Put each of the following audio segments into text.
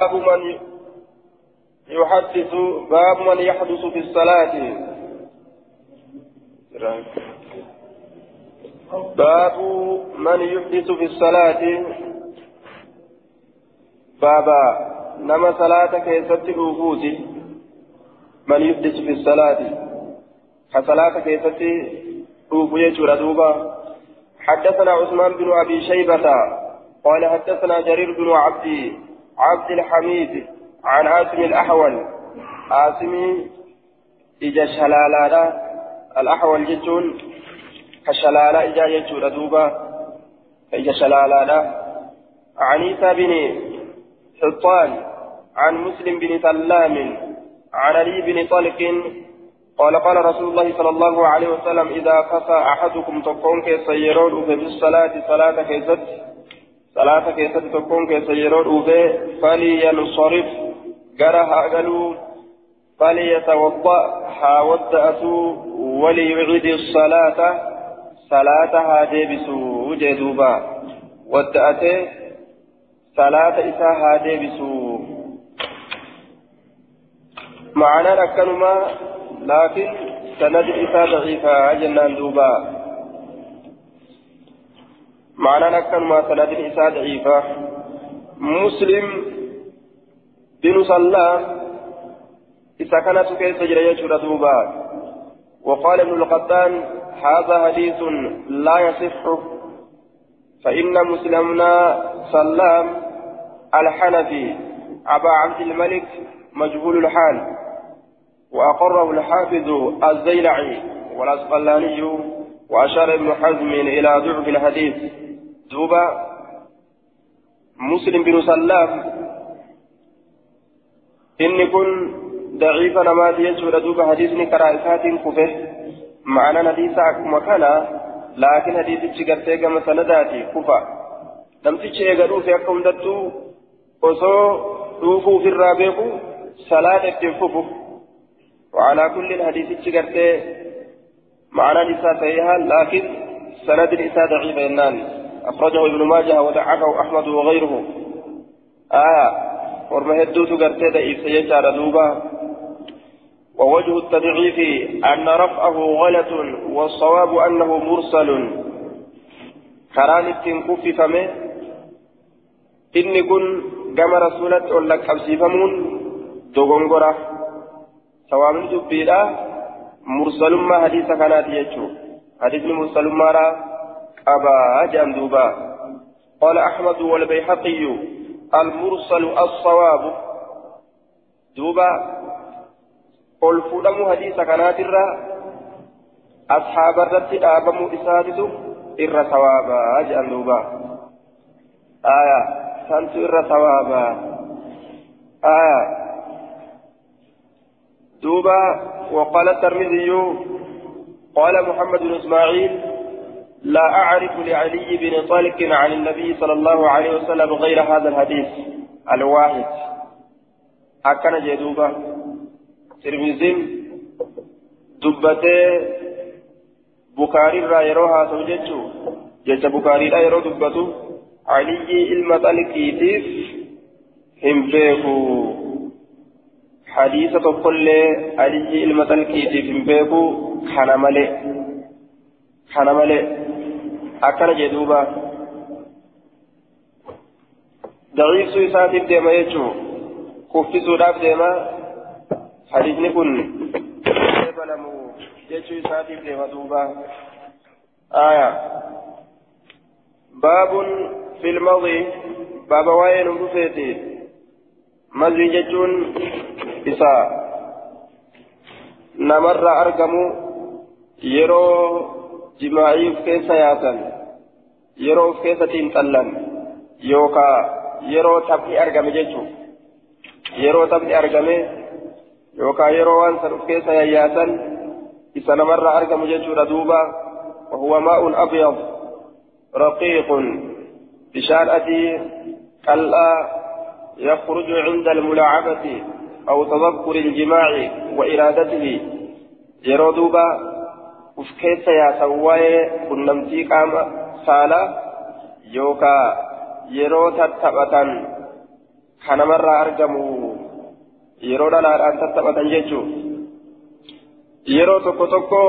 باب من يحدث باب من يحدث في الصلاة. باب من يحدث في الصلاة. بابا نما صلاة كيست الوفوت من يحدث في الصلاة. كصلاة كيست الوفوت يجور حدثنا عثمان بن أبي شيبة. قال حدثنا جرير بن عبد عبد الحميد عن عاصم الأحول. عاصم إجا شلالا الأحول جتون. كشلالا إجا يجور دوبا إجا شلالا عن عيسى بن حطان. عن مسلم بن سلام. عن علي بن طلق. قال قال رسول الله صلى الله عليه وسلم إذا قصى أحدكم تكون كيسيرون في الصلاة صلاة كيست صلاة كيست تكون كيسيرون فلينصرف قرها قالوا فليتوضأ حاودأتوا وليعيد الصلاة صلاتها ديبسوا جدوبا ودأته صلاة إساها ديبسوا معنى لكنما لكن سند إساء ضعيفة جنان دوبا معنى نكن ما سند إساء ضعيفة مسلم بن سلام إذا كانت كيف دوبا وقال ابن القطان هذا حديث لا يصح فإن مسلمنا سلام الحنفي أبا عبد الملك مجهول الحال وأقره الحافظ الزيلعي والأسقلاني وأشار ابن حزم إلى ضعف الحديث دوبا مسلم بن سلام إن كن ضعيف نمات يجود دوبا حديثني كرائسات كفه معنى حديث مكانا لكن حديث تشكرتي كما سنداتي كفا نمتي يقولوا في أكم دتو dhuufuu ofirraa beeku salaata ittiin fufu. وعلى كل الحديث تشكرت معنى نساء لكن سند نساء ضعيف إنان أخرجه ابن ماجه ودعكه أحمد وغيره. آية ورمى هدو تقرت ضعيف سيجار دوبا. ووجه التضعيف أن رفعه غلط والصواب أنه مرسل. كران التنكف فمه. إن كن كما رسولت ولك أبسيفمون. دوغنغرة sawaabni dubbiidha mursalummaa hadiisa kanaati jechuu hadiisni mursalummaadha jedhan duuba قال أحمد والبيحقي المرسل الصواب. دوبا قل فلم حديث كانت الرا أصحاب الرد آبموا إسادته إر ثوابا أجل دوبا آية سنت إر ثوابا آية. دوبا وقال الترمذي قال محمد بن إسماعيل لا أعرف لعلي بن طالق عن النبي صلى الله عليه وسلم غير هذا الحديث. الواحد. أكن جدوبا ترمذي. دبته. بخاري را يروها سوجتشو جيش بخاري را يرو دبته. علي المطلقيتيف هم بيكو حديث تقول علي المتلكي في بيكو كان ملي كان ملي أكن جدوبا ضعيف سويسات ديما يجو كفتي سوداب ديما حديث نكون بلمو يجو سات ديما دوبا آية باب في الماضي باب وين رفيتي مزي جتون isa namarra argamu yeroo yaatan yeroo of keessatiin xallan yookaa yeroo taphni argame jechuun yeroo taphni argame yookaa yeroo waan san of keessa yayyaatan isa namarra argamu jechuudha duuba وهو ماء أبيض رقيق بشان أدي كلا يخرج عند الملاعبة أو تذكر الجماع وإرادته yeroo duuba uf keessa yaasan waa'ee qunnamtii qaama saalaa yookaa yeroo tattaphatan kanamarraa argamu yeroo dhalaadhaan tattaphatan jechuun yeroo tokko tokko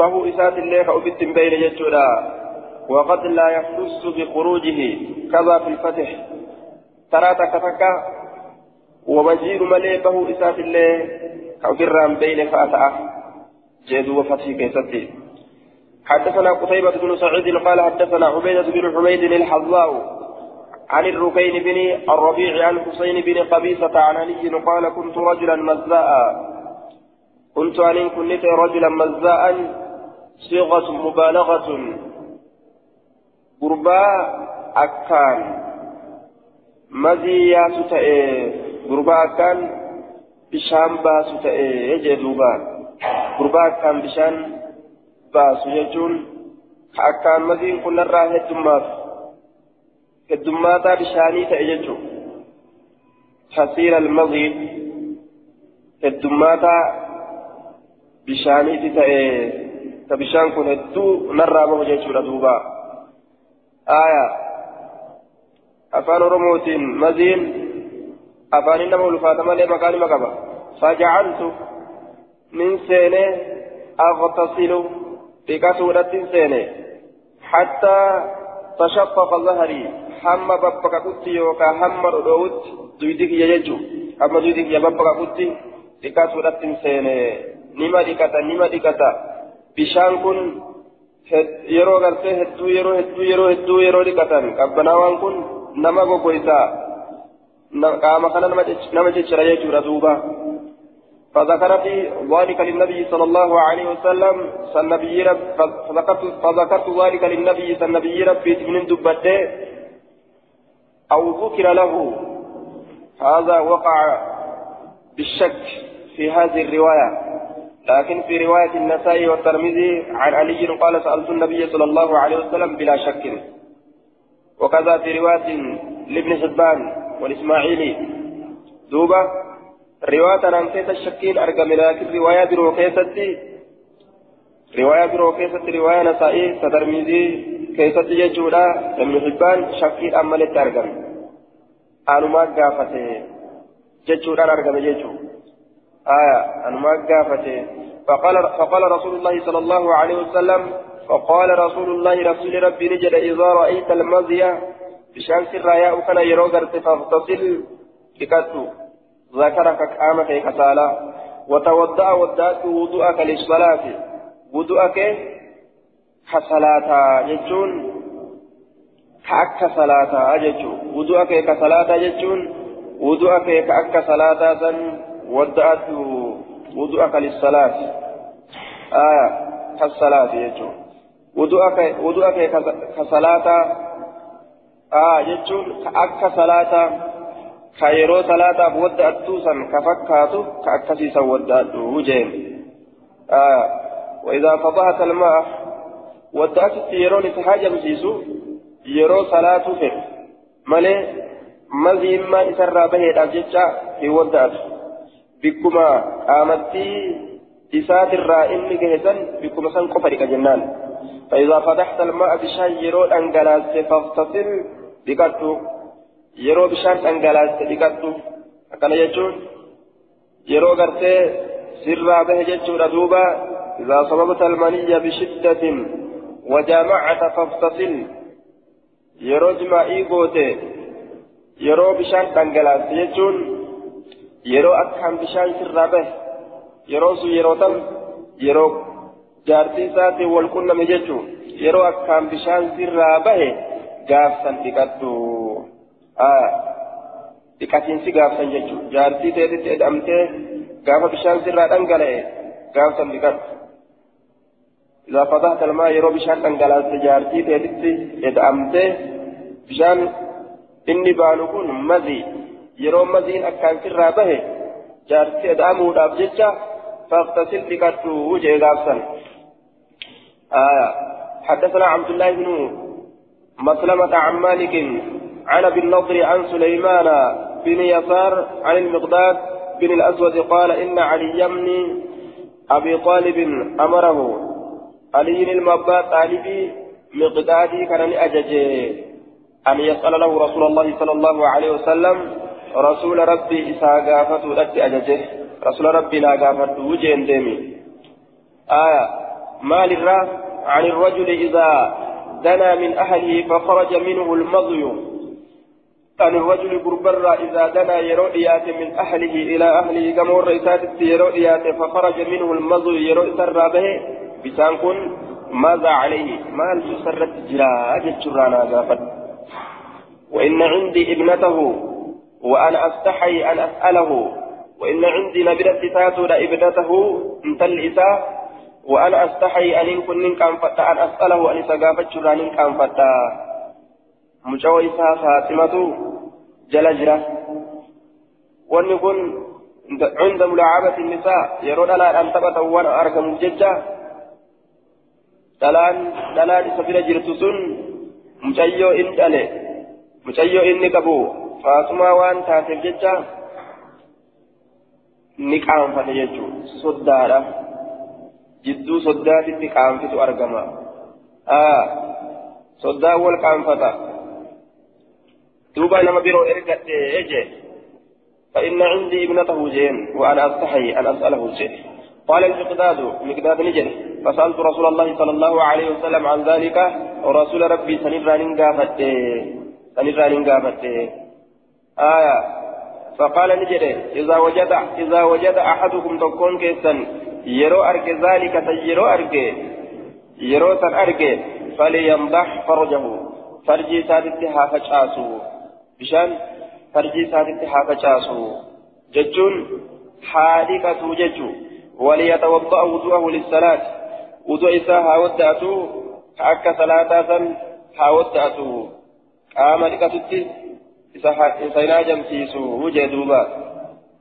bahuu isaatillee ka ufitti hin beeyne jechuudha وقد لا يحس بخروجه كذا في الفتح ترى تكتكا ومجيء ملي به إسات الله كفران بين فأتأه جيدوا وفتح كيستي حدثنا قتيبة بن سعيد قال حدثنا عبيدة بن حميد الحظاء عن الركين بن الربيع عن حسين بن قبيصة عن علي قال كنت رجلا مزاء. كنت أن كنت رجلا مزاء صيغة مبالغة. قربا أكان. مزيا ستأي. قربا أكان. بشام باسو تأي يجي قربا أكان بشام baasu jechuun akkaan maziin kun irraa heddummaatu heddummaataa bishaanii ta'e jechuun kasiira almaziin heddummaataa bishaaniiti ta'e ta bishaan kun hedduu narraa bahu jechuudha duuba aya afaan oromootiin maziin afaanin nama ulfaata malee qaba fajacaltu min seenee agtasilu dhiqatuudhatti seene hattaa tashaqaqa zaharii hamma babbaqaqutti yookaan hamma dhodhoowutti duydi kiyya jechuun hamma duydi kiyya babbaqaqutti dhiqatuudhatti seene nima dhiqata nima dhiqata bishaan kun yeroo gartee hedduu yeroo hedduu yeroo hedduu yeroo dhiqatan qabbanaawaan kun nama gogoysa qaama kana nama jechira jechuudha duuba. فذكر في ذلك للنبي صلى الله عليه وسلم فالنبي رب فذكرت, فذكرت ذلك للنبي فالنبي ربي من دبته أو ذكر له. هذا وقع بالشك في هذه الرواية. لكن في رواية النسائي والترمذي عن علي قال سألت النبي صلى الله عليه وسلم بلا شك. وكذا في رواية لابن حبان والإسماعيلي. دوبة رواية عن كيس الشكين أرقم لكن رواية برو كيستي رواية برو كيست رواية نسائي سترميزي كيست يجودا ابن حبان شكين أمالت أرقم أنما قافته ججودا أرقم يجو آية أنما قافته فقال, فقال رسول الله صلى الله عليه وسلم فقال رسول الله رسول ربي نجد إذا رأيت المزية بشمس الراياء كان يروغر فاغتسل بكتو ذكرك قامك كسالة. وتودع ودعت وضوءك للصلاة. وضوءك كصلاة يجون كأك صلاة يجون وضوءك كصلاة يجون وضوءك كأك صلاة سن. ودعت وضوءك للصلاة. آية. كالصلاة يجون وضوءك وضوءك كصلاة آه يجون كأك صلاة كايرو صلاة ودع التوسا كفكاتو كأكسيسا ودع الوجين آه وإذا فضحت الماء ودعت يرون تحاجة مسيسو يرو صلاة فيه مالي مزين ما إسرى به الأججة في ودعت بكما قامتي إسات الرائم جهزا بكما سنقفرك جنان فإذا فتحت الماء بشان يرو أنجلاس فاغتسل بكتو yeroo bishaan dhangalaaste dhiqadhu akkana jechuun yeroo gartee sirraa bahe jechuudha duuba إذا صببت المني بشدة وجامعت فاغتسل yeroo jimaa'ii goote yeroo bishaan dhangalaaste jechuun yeroo akkaan bishaan sirraa bahe yeroo sun yeroo tam yeroo jaartii isaatiin wal qunname jechuun yeroo akkaan bishaan sirraa bahe gaafsan dhiqadhu. Dhiqatiinsi gaafsan jechuudha jaartii ta'etti edhamtee gaafa bishaan sirraa dhangala'e gaafsan dhiqatu إذا فتحت الماء يرو بشان دنگلاس جارتي تيتي ادامته بشان إني بانكون مزي يرو مزين أكان سرا به جارتي ادامو داب جيتشا فاغتسل بكتو وجه غافسا آية حدثنا عبد الله بن مسلمة عن مالك عن أبي النضر عن سليمان بن يسار عن المقداد بن الأسود قال إن علي بن أبي طالب أمره علي المبا طالبي مقدادي كان اجج أن يسأل له رسول الله صلى الله عليه وسلم رسول ربي إسا قافته لك رسول ربي لا قافته وجين ديمي. آية ما للرا عن الرجل إذا دنا من أهله فخرج منه المضي عن الرجل بربرا إذا دنا يرؤيات من أهله إلى أهله كما الرئيسات يرؤيات فخرج منه المضي يرؤي سر به بسان كن ماذا عليه؟ ما سرت جرا جتشرانا قافت وإن عندي ابنته وأنا أستحي أن أسأله. وإن عندي نبرة تاتو ابنته انتل إساء وأنا أستحي أن كن كان فتا أن أسأله أن يسقافت شران كان فتا مجوى إساء فاطمة جلجرة وأن يكون عند ملاعبة النساء يرون أن تبت وأنا أركم ججة دلان دلان سفينة جرتسون مجيو إن دلي مجيو إن كبو فاطمة وأن تاتف ججة نكام فتججو صدارة jidduu soddaatitti qaanfitu argama. Aa soddaan wal qaanfata. Duuba nama biroo ergadhe eje فإن عندي ابنته جين وأنا أستحي أن أسأله جين قال المقداد مقداد نجري فسألت رسول الله صلى الله عليه وسلم عن ذلك ورسول ربي سنران قافت سنران قافت آية فقال نجري إذا وجد إذا وجد أحدكم تكون كيسا zaalika san yeroo arge yeroo san arge falyamdax farjahu farjii isaatitti haa facaasu. Bishaan farjii isaatitti haa facaasu jechuun haa dhiqatu jechuu وليتوضأ وضوءه للصلاة وضوء إساء هاودأته كأكا صلاة سن هاودأته قام لكتت إسا جمسيسو وجدوبا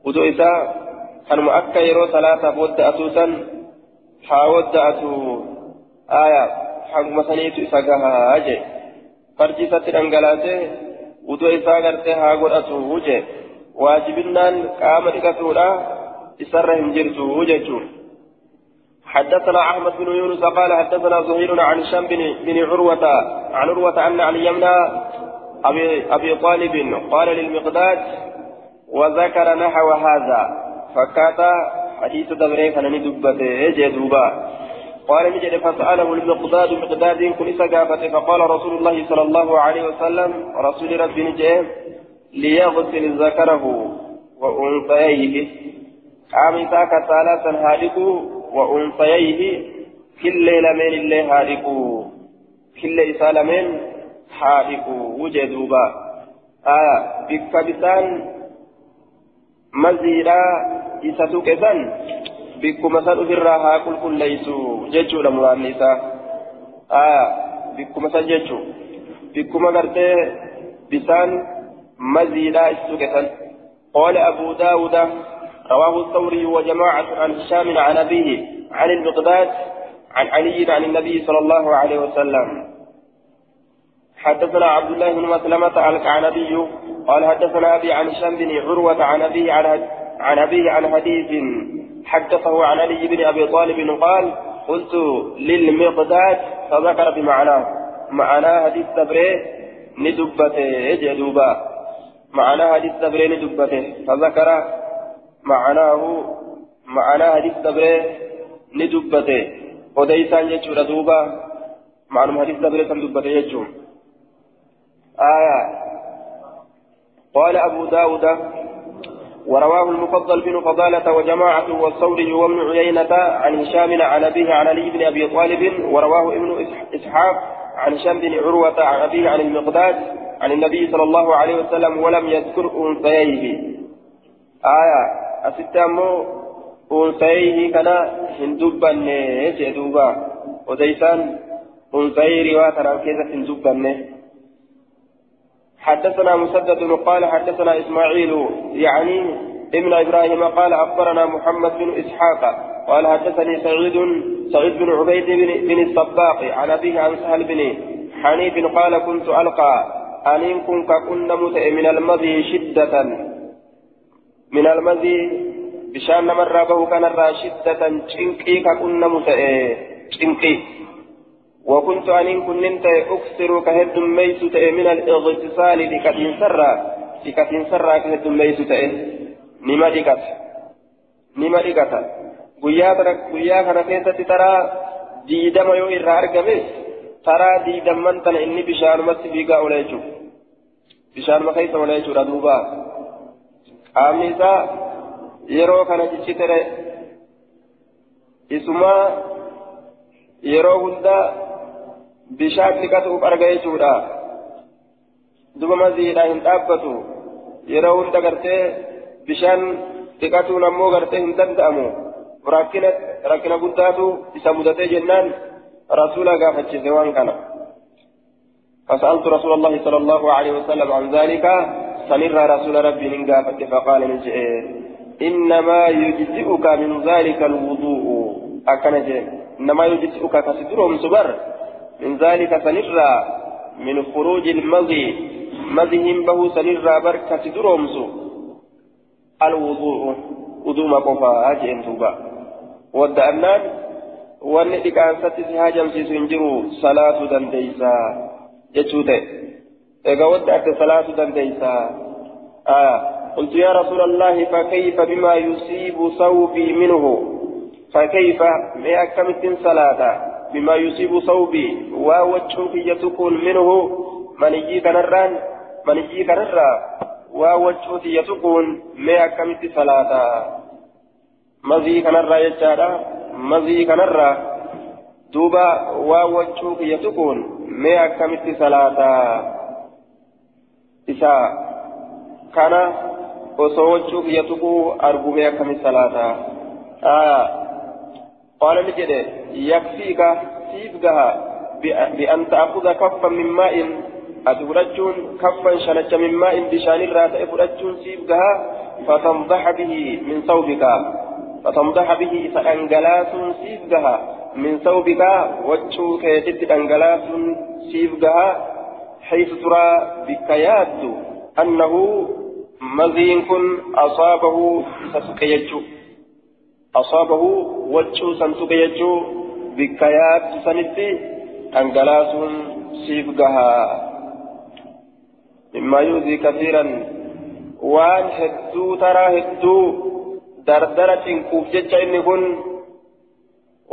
وضوء إساء kanuma akka yeroo salaataaf wadda'atuu san haa wadda'atu aya hanguma saniitu isa gahaa je farji isatti dhangalaasee udoo isaa gartee haa godhatu je waajibinnaan qaama dhiqatuudha. Isarra hin jirtu jechuun حدثنا احمد بن يونس قال حدثنا زهير عن هشام بن بن عروه عن عروه ان علي بن ابي ابي طالب قال للمقداد وذكر نحو هذا فكاتا حديث دبري كان ندبته جدوبا قال نجد فسأله المقداد مقداد كل سقافة فقال رسول الله صلى الله عليه وسلم رسول ربي نجيه ليغسل ذكره وأنثيه قام ساكا ثلاثا هالكو وأنثيه كل لمن الله هالكو كل إسالمين هالكو وجدوبا. آه بكبسان مزيدا isa tuqe bikkuma san ofirraa haa qulqulleessu jechuudha muraanni isaa. Aya bikkuma san jechuu. Bikkuma gartee bisaan maziidhaa isa tuqe san. قال أبو داود رواه الثوري وجماعة عن هشام عن أبيه عن المقداد عن علي عن النبي صلى الله عليه وسلم حدثنا عبد الله بن مسلمة الكعنبي قال حدثنا أبي عن هشام بن عروة عن أبيه عن عن أبيه عن حديث حدثه عن علي بن أبي طالب قال قلت للمقداد فذكر بمعناه معناه حديث تبري ندبته جدوبا معناه حديث تبري ندبته فذكر معناه معناه حديث تبري ندبته. وديسان يجور دوبا معنى حديث تبري سندبته يجور آية. قال أبو داود ورواه المفضل بن فضالة وجماعة والثوري وابن عيينة عن هشام عن أبيه عن علي بن أبي طالب ورواه ابن إسحاق عن هشام بن عروة عن أبيه عن المقداد عن النبي صلى الله عليه وسلم ولم يذكر أنثييه. آية أستامو أنثييه كان هندوبا جدوبا وديسان أنثي رواية كيف هندوبا حدثنا مسدد قال حدثنا إسماعيل يعني ابن إبراهيم قال أخبرنا محمد بن إسحاق قال حدثني سعيد سعيد بن عبيد بن, بن الصباق عن أبيه عن سهل بن حنيف قال كنت ألقى أن كن ككن من المضي شدة من المضي بشان مرة به كان شدة شنقي ككن متئ شنقي وكنت أن كنت أكثر كهد ميس من الاغتسال لكتين سرا لكتين سرا كهد نما ديكت نما ديكت guyyaa kana keessatti taraa diidama yoo irraa argames taraa diidamman tana inni bishaanumatti fiigaa oola jechuudha bishaanuma keessa oola jechuudha duuba qaamni isaa yeroo kana ciccitere isuma yeroo hunda dhiqatuuf arga jechuudha duba maziidhaa hin dhaabbatu yeroo hunda gartee bishaan dhiqatuun ammoo gartee hin danda'amu rakkina rakkina guddaatu isa mudatee jennaan rasuula gaafachiise waan kana فسألت رسول الله صلى الله عليه وسلم عن ذلك سنرى رسول ربي نقافت فقال نجئ إنما يجزئك من ذلك الوضوء أكنجئ إنما يجزئك كسترهم سبر من ذلك سنرى من خروج المضي مضيهم به سنرى بركة سترهم الوضوء وضوء مقفى أجئن توبا. ودأنان si hajamsiisu hin jiru salaatu dandeeysa jechuu ta'e egaa wadda adda salaatu dandeeysa قلت يا رسول الله فكيف بما يصيب ثوبي منه؟ فكيف؟ ما أكملت صلاة بما يصيب ثوبي ووجهك يتكون منه. من يجي كنران من يجي كنرا ووجهك يتكون ما أكملت صلاة مزي كنرا يجارا مزي كنرا دوبا ووجهك يتكون ما صلاة إسا كان osoo wachuu kiyya tuquu argumee akkami salaata ta'akuza kaffan min maa'in ati fudhachuun kaffan shanacha min maa'in bishaanirraa ta'e fudhachuun siif gaha fatamdaxa bihi min sawbika fatamdaxa bihi isa dhangalaasuun siif gaha min sawbika wachuu keetitti dhangalaasuun siif gaha حيث ترى بك أنه مزين أصابه سسكيجو أصابه وجو سنسكيجو بكيات سنتي أنجلاس سيفقها مما يؤذي كثيرا وان هدو ترى هدو دردرة كوف ججا إني كن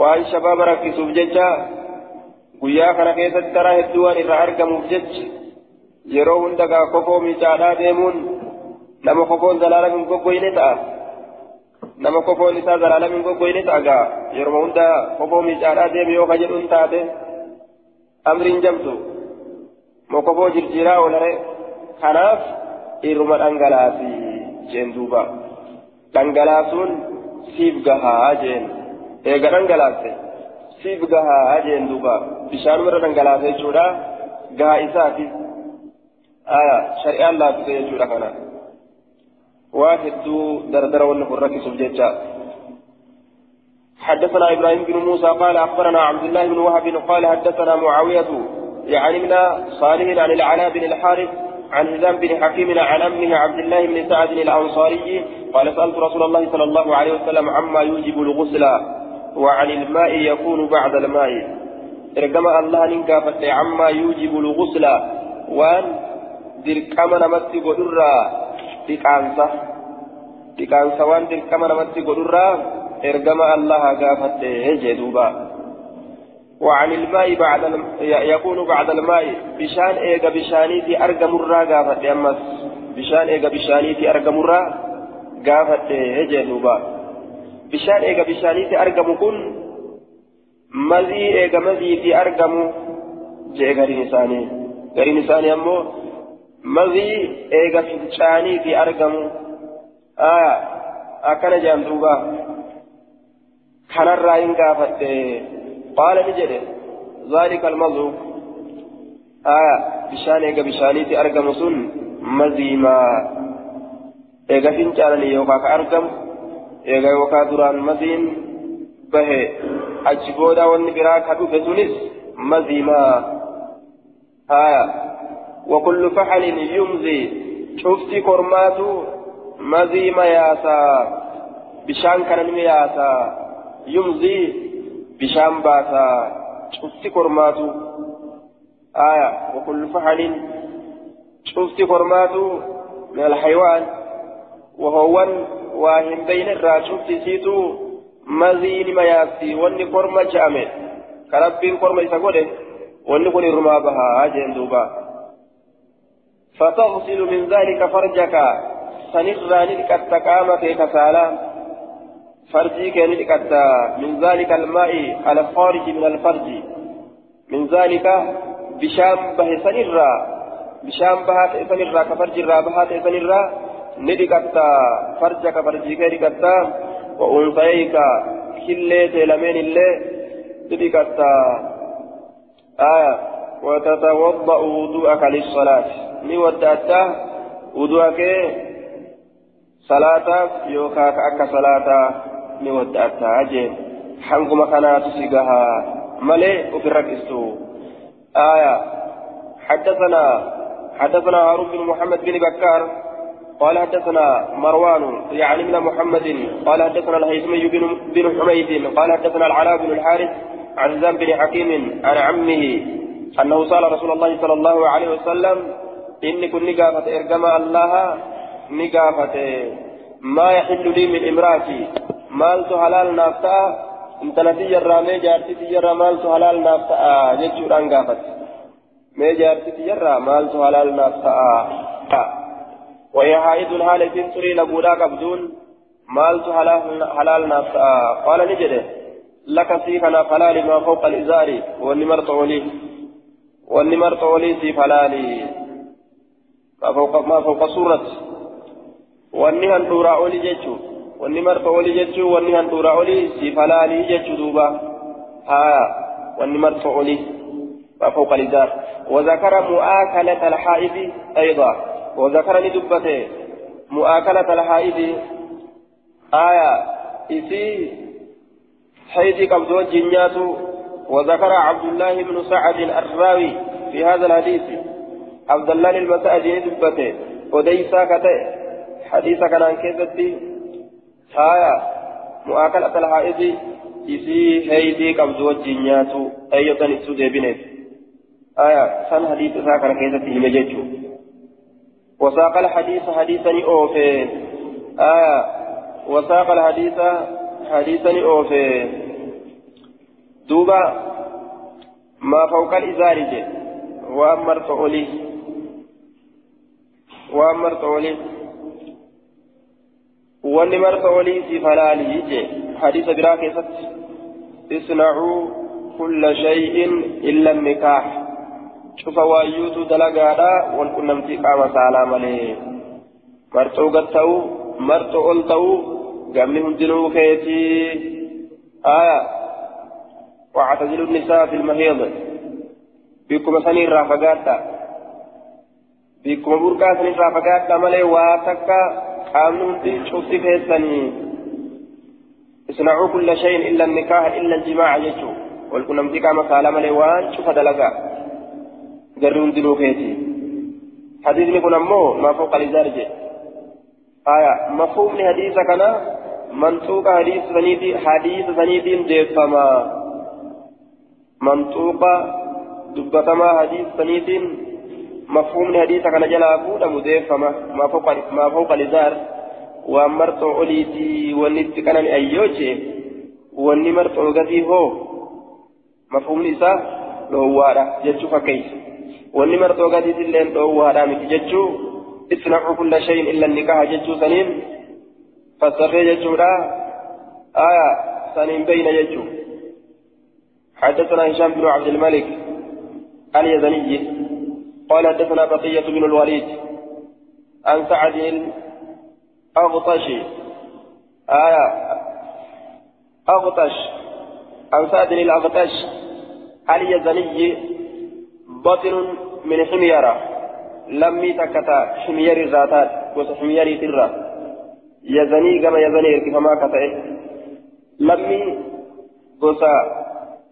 وان شباب kana keessatti taraa hedduu waan irraa argamuuf jecha yeroo hunda gaa kofoo miicaadhaa deemuun nama kofoon zalaalam hin goggoyne ta'a nama kofoon isaa zalaalam hin goggoyne ta'a gaa yeroo hunda kofoo miicaadhaa deeme yoo ka jedhuun taate amriin jamtu moo kofoo jirjiiraa oolare kanaaf irruma dhangalaasi jeen duuba dhangalaasuun siif gahaa jeen eega dhangalaaste siif gahaa jeen duuba bishaanuma irra dhangalaasa jechuudha gahaa isaati shari'aan laaffise jechuudha kana واحد دردر ونفرك سبجتا. حدثنا إبراهيم بن موسى قال أخبرنا عبد الله بن وهب قال حدثنا معاوية يعني من صالح عن العلاء بن الحارث عن هزام بن حكيم عن أمه عبد الله بن سعد الأنصاري قال سألت رسول الله صلى الله عليه وسلم عما يوجب الغسل وعن الماء يكون بعد الماء. إرجم الله ننكافت عما يوجب الغسل وأن دركم نمت قدرا dhiqaansa dhiqaansa waan dirqama namatti godhurraa ergama allaha gaafatte jee duuba وعن الماء بعد الم... يكون بعد الماء بشان ايغا بشانيتي ارغمرا غافت امس بشان ايغا بشانيتي ارغمرا غافت هجي دوبا بشان ايغا بشانيتي ارغم كن مزي ايغا مزي في ارغم جي غري نساني غري نساني امو mazii eega fincaanii fi argamu akkana jedhan duuba kanarraa hin gaafadhe qaala ni jedhe eega bishaaniiti argamu sun maziimaa eega fincaananii yookaa ka argamu eega yookaa duraan maziin bahe achi booda wanni biraa ka dhufe sunis maziimaa haya وكل فحل يمزي شفتي كرماتو مزي مياسا بشان كان مياسا يمزي بشان باسا شفت كرماتو آية. وكل فحل. شفت كرماتو من الحيوان. وهو واهم بين الرا. شفت سيتو؟ مزين ما ياسي. واني كرمة جامد. كربين كرمة يسقوده واني كوني رما بها. أجين دوبا. فتغسل من ذلك فرجك. سنرى نلقت قامك كسالا. فرجي كان نلقت من ذلك الماء على الخارج من الفرج. من ذلك بشام به سنرى. بشام بهات سنرى كفرج الرا بهات سنرى نلقت فرجك فرجي كان نلقت وأنثيك كليت لمن الله نلقت آية وتتوضأ وضوءك للصلاة. نودأت وضوءك صلاة يوكاك أكا صلاة نودأتا أجين حنكم كانت سيقها ملي وفي الركستو آية حدثنا حدثنا هارون بن محمد بن بكار قال حدثنا مروان يعني من محمد قال حدثنا الهيثمي بن حميد قال حدثنا العلاء بن الحارث عن بن حكيم عن عمه أنه سأل رسول الله صلى الله عليه وسلم إني كن نقافة إرجما الله نقافة. ما يحل لي من امرأتي؟ مالت حلال نافتا؟ انتلتي جرى مي جارتي جرى مالت حلال نافتا؟ جتشو رانقافت مي جارتي جرى مالت حلال نافتا؟ وهي حائد الحال تنصري لبودا قبدون مالت حلال نافتا؟ قال نجده لك سيفنا فلالي ما فوق الإزار والنمر طولي والنمر طولي سيف حلالي ما فوق ما فوق سورة wanni handhuuraa olii jechuun wanni marfa olii jechuun wanni handhuuraa olii siif halaalii jechuu duuba haa wanni marfa olii فوق الإزار وذكر مؤاكلة الحائض أيضا وذكر لدبته مؤاكلة الحائض آية إسي حيث قبضوا الجنيات وذكر عبد الله بن سعد الراوي في هذا الحديث. عبد الله المساجد دبته وديسا كته. حديث كان كيفتي. آية مؤاكلة الحائض. إسي هيدي قبض وجينياتو أيضا إسو ديبينيت آية سن حديث ساكن كيفتي مجيجو وساق الحديث حديثا أوفي. آية وساق الحديث حديثا أوفي. دوبا ما فوق الإزار جي وأمرت أولي وأمرت أولي wanni marfa walii siif halaalii jee hadiisa biraa keessatti isnacuu kulla shay'in illa nikaax cufa waayyuutu dalagaadha wal qunnamtii qaama saalaa malee marxoo gad ta'uu marxoo ol ta'uu وأعتزلوا النساء في المهيض بكم سنين رافقاتا. بكم بركا سنين رافقاتا ملي واتكا. qaamni hundi cufti keessanii اصنعوا كل شيء إلا النكاح إلا الجماع يجو والكل نمتي قام قال ملي وان شوف دلقا. قرون دلو كيتي حديث نقول أمو ما فوق الإزارج آية مفهوم لحديث كان منطوق حديث سنيدي حديث سنيدي ديفما منطوق دبتما حديث سنيدي مفهوم الحديث كان جلا فودا مديفما ما فوق ما فوق الإزار ومرت أوليتي ونت كان أيوجي وني مرت أوغتي هو مفهوم الإساء لو وارا جتشو فكيس وني مرت أوغتي تلين لو وارا متي جتشو اصنعوا كل شيء إلا النكاح جتشو سنين فسري جتشو آية سنين بين جتشو حدثنا هشام بن عبد الملك اليزني قال حدثنا بقية بن الوليد عن سعد أغطش آية أغطش عن سعد الأغطش اليزني بطن من حميرة لم تكتا حمير ذاتات وحمير ترى. يزني كما يزني كما كتا لم gosa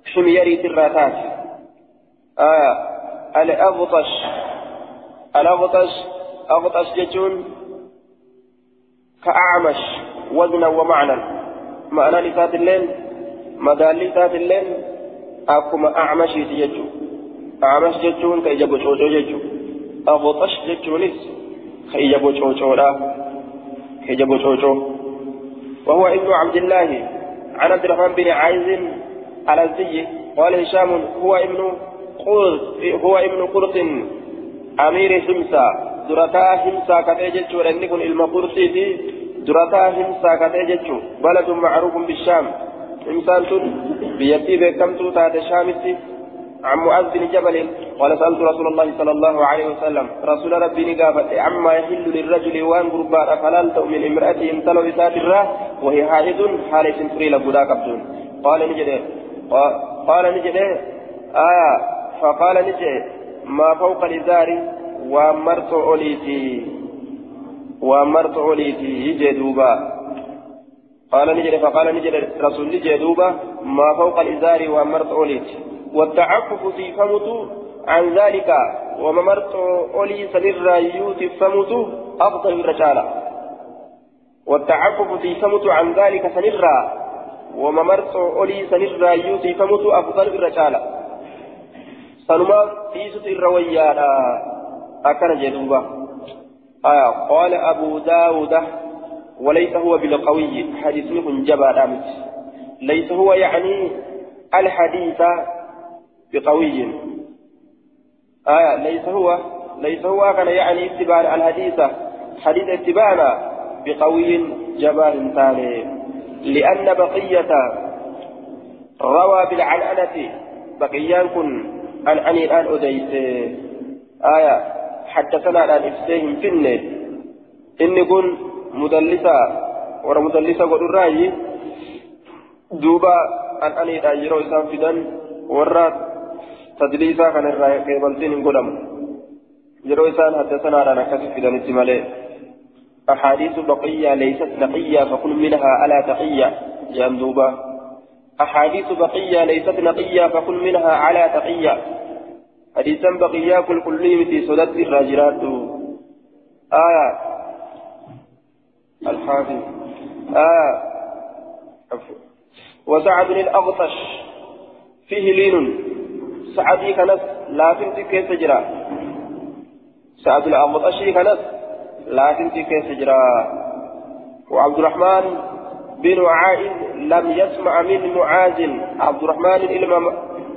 حمير ترى آية الأغطش. الأغطش أغطش جتون كأعمش وزنا ومعنى. معنى لسات الليل مدال لسات الليل أكما أعمشي تججو أعمش ججون كي جبو شوشو ججو أغطش ججونيس كي جبو شوشو لا. كي جبو شوشو. وهو ابن عبد الله عن عبد الرحمن بن عايز الأزدي قال هشام هو ابن قرط هو ابن قرط أمير همسا درتا همسا كتججو لأن يكون المقرطي درتا همسا كتججو بلد معروف بالشام. إنسان بيتي بكمتو تات شامتي عن معاذ بن جبل قال سألت رسول الله صلى الله عليه وسلم. رسول ربي نقافت عما يحل للرجل وان قربان فلالت من امرأته امتلو بسات الراه وهي حائض حالة فريلة كبدون قال نجد قال نجد آية. فقال نجد ما فوق الإزار ومرت أوليتي. ومرت أوليتي. يجي دوبا. قال نجد فقال نجد رسول نجد دوبا. ما فوق الإزار ومرت أوليتي. والتعفف في فمت عن ذلك. وممرت أولي سنر يوتي فمت أفضل الرجالة والتعفف في فمت عن ذلك سنر وممرت أولي سنر يوتي فمت أفضل من الرجالة سنما تيسة الرويانا أكن جدوبا. آه قال أبو داود وليس هو بالقوي. حديث من جبا ليس هو يعني الحديث بقوي. آية ليس هو. ليس هو كان يعني اتباع الحديث. حديث اتباعنا بقوي جبار ثاني. لأن بقية روى بالعنعنة بقيان كن عن عن الآن أديس آية. حدثنا الآن إفسيهم فنه إني كن مدلسة. ورا مدلسة قد الرأي دوبا عن عن الآن يرو إسان فدن ورات تدليسا كان الراي قيبلتين قدم جرو إسان حدثنا لنا كسف في مالي أحاديث بقية ليست نقية فكل منها ألا تقية جندوبا أحاديث بقية ليست نقية فكل منها على تقية. حديثا بقية كل كل في سدد الراجلات. آية. الحافظ. آية. وسعد الأغطش. فيه لين. سعدي كانت لا تنتي كيف جرا سعد الأمطشي كانت تنتي كيف جرا. وعبد الرحمن بن عائد لم يسمع من معاذ. عبد الرحمن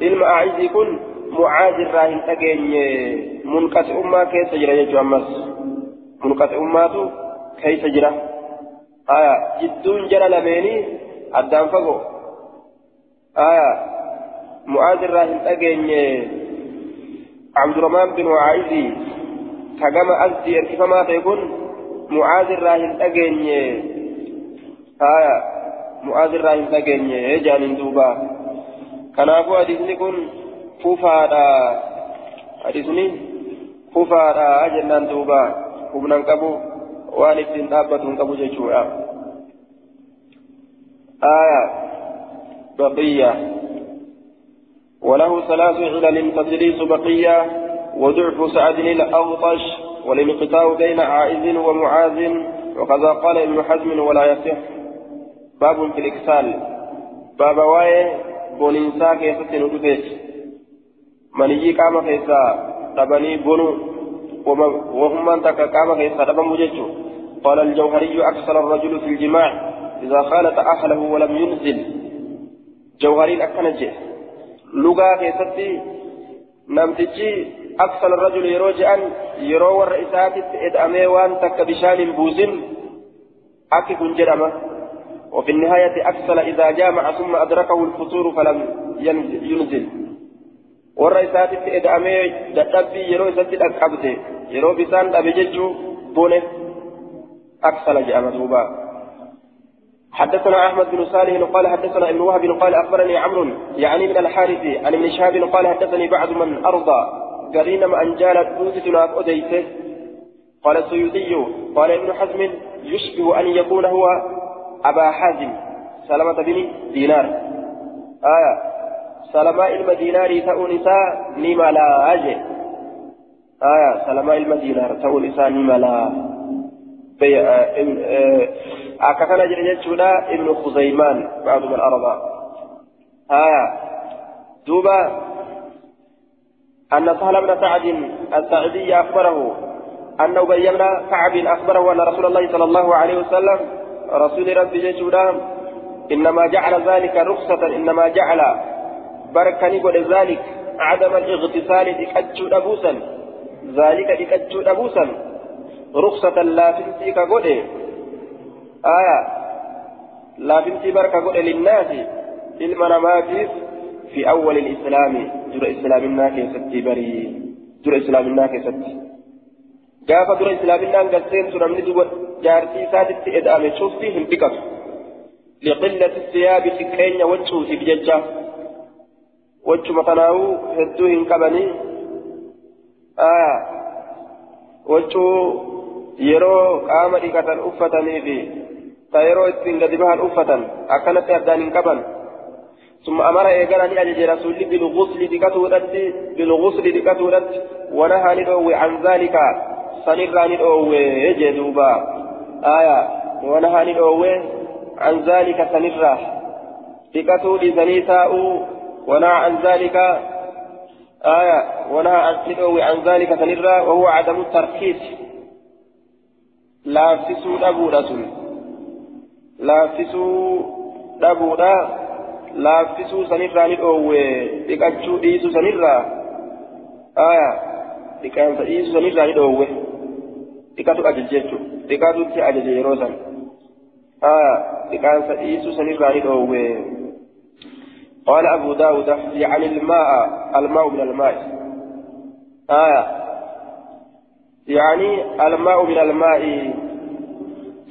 إلما أعز يكون معاذ راهن أجين منقطع أمة كيف جرا يجو أمس منقطع أمته كيف جرا. آية جدون جرى لميني أدام فقو. آية معاذ الراهن أجن عبد الرحمن بن عايزي كما أزدي كما تكون معاذ الراهن أجن آية معاذ الراهن أجن جان دوبا. كنافو حديثني كن فوفادا حديثني فوفادا أجنان دوبا. humnan qabu waan ittiin dhaabbatu hin qabu jechuudha aya baqiya وله ثلاث علل تدليس بقية. وضعف سعد الأغطش والانقطاع بين عائز ومعاذ وكذا قال ابن حزم ولا يصح. باب في الإكسال باب واي بونينسا كيسة ندفت من يجي قام كيسا تبني بنو وهم من تك قام كيسا تبن مججو. قال الجوهري أكثر الرجل في الجماع إذا خالط أهله ولم ينزل. جوهري أكنجه lugaa keessatti namtichi je'an yeroo warra isaatitti ed'amee waan takka bishaan hin buusin akki kun jedhama وفي النهاية أكسل إذا جامع ثم أدركه الفطور فلم ينزل. والرئيسات إذا أمي دتبي يرو ستي أكبته يرو بسان أبججو بونه. أكسل جامع دوبا حدثنا أحمد بن صالح قال حدثنا ابن وهب قال أخبرني عمرو يعني من الحارث عن ابن شهاب قال حدثني بعض من أرضى. قرين ما ان جالت اوتتنا اوديته قال السيوطي قال ابن حزم يشبه أن يكون هو أبا حازم سلمة بن دينار. آية سلمة المدينار تؤنسا نما لا أجي. آية سلمة المدينار تؤنسا نما لا. akka kana jedhe jechuudha ibnu khuzaymaan ba'aduma al-araba haya أن سهل بن سعد الساعدي أخبره أن أبي بن كعب أخبره أن رسول الله صلى الله عليه وسلم رسول ربي جيشودا إنما جعل ذلك رخصة إنما جعل بركني ذلك عدم الاغتسال دكتشو أبوسا ذلك دكتشو أبوسا رخصة لا تنسي كقوله. آية. لا تنسي بركة قوله للناس المناماتيف في أول الإسلام در إسلامنا كيستي بري در إسلامنا كيستي dura islaaminaan galseentu namni duba jaartii isaatitti eda'ame cufti hin dhiqatu liqillati siyaabi xiqqeenya wachuutiif jecha wachuma kanaa'uu hedduu hin qabanii wachuu yeroo qaama dhiqatan uffatanii fi ta yeroo ittiin gadi bahan uffatan akkanatti addaan hin qaban ثم أمر إيقانا أجج رسول بالغسل دكتورت بالغسل دكتورت ونهى ندعو عن ذلك. سنرى ندعو يجدوبا آية. ونهى ندعو عن ذلك سنرى. دكتور زنيتاء ونهى عن ذلك. آية. ونهى عن تدعو عن ذلك سنرى. وهو عدم التركيز لا فسو دبورة لا فسو دبورة لا فسو سنرى ندعو دكتشو ديسو سنرى آية دكان ديسو سنرى ندعو دكتو أججيتو دكتو تي أججي يروسا آية دكان ديسو سنرى ندعو قال أبو داود يعني الماء الماء من الماء آية يعني الماء من الماء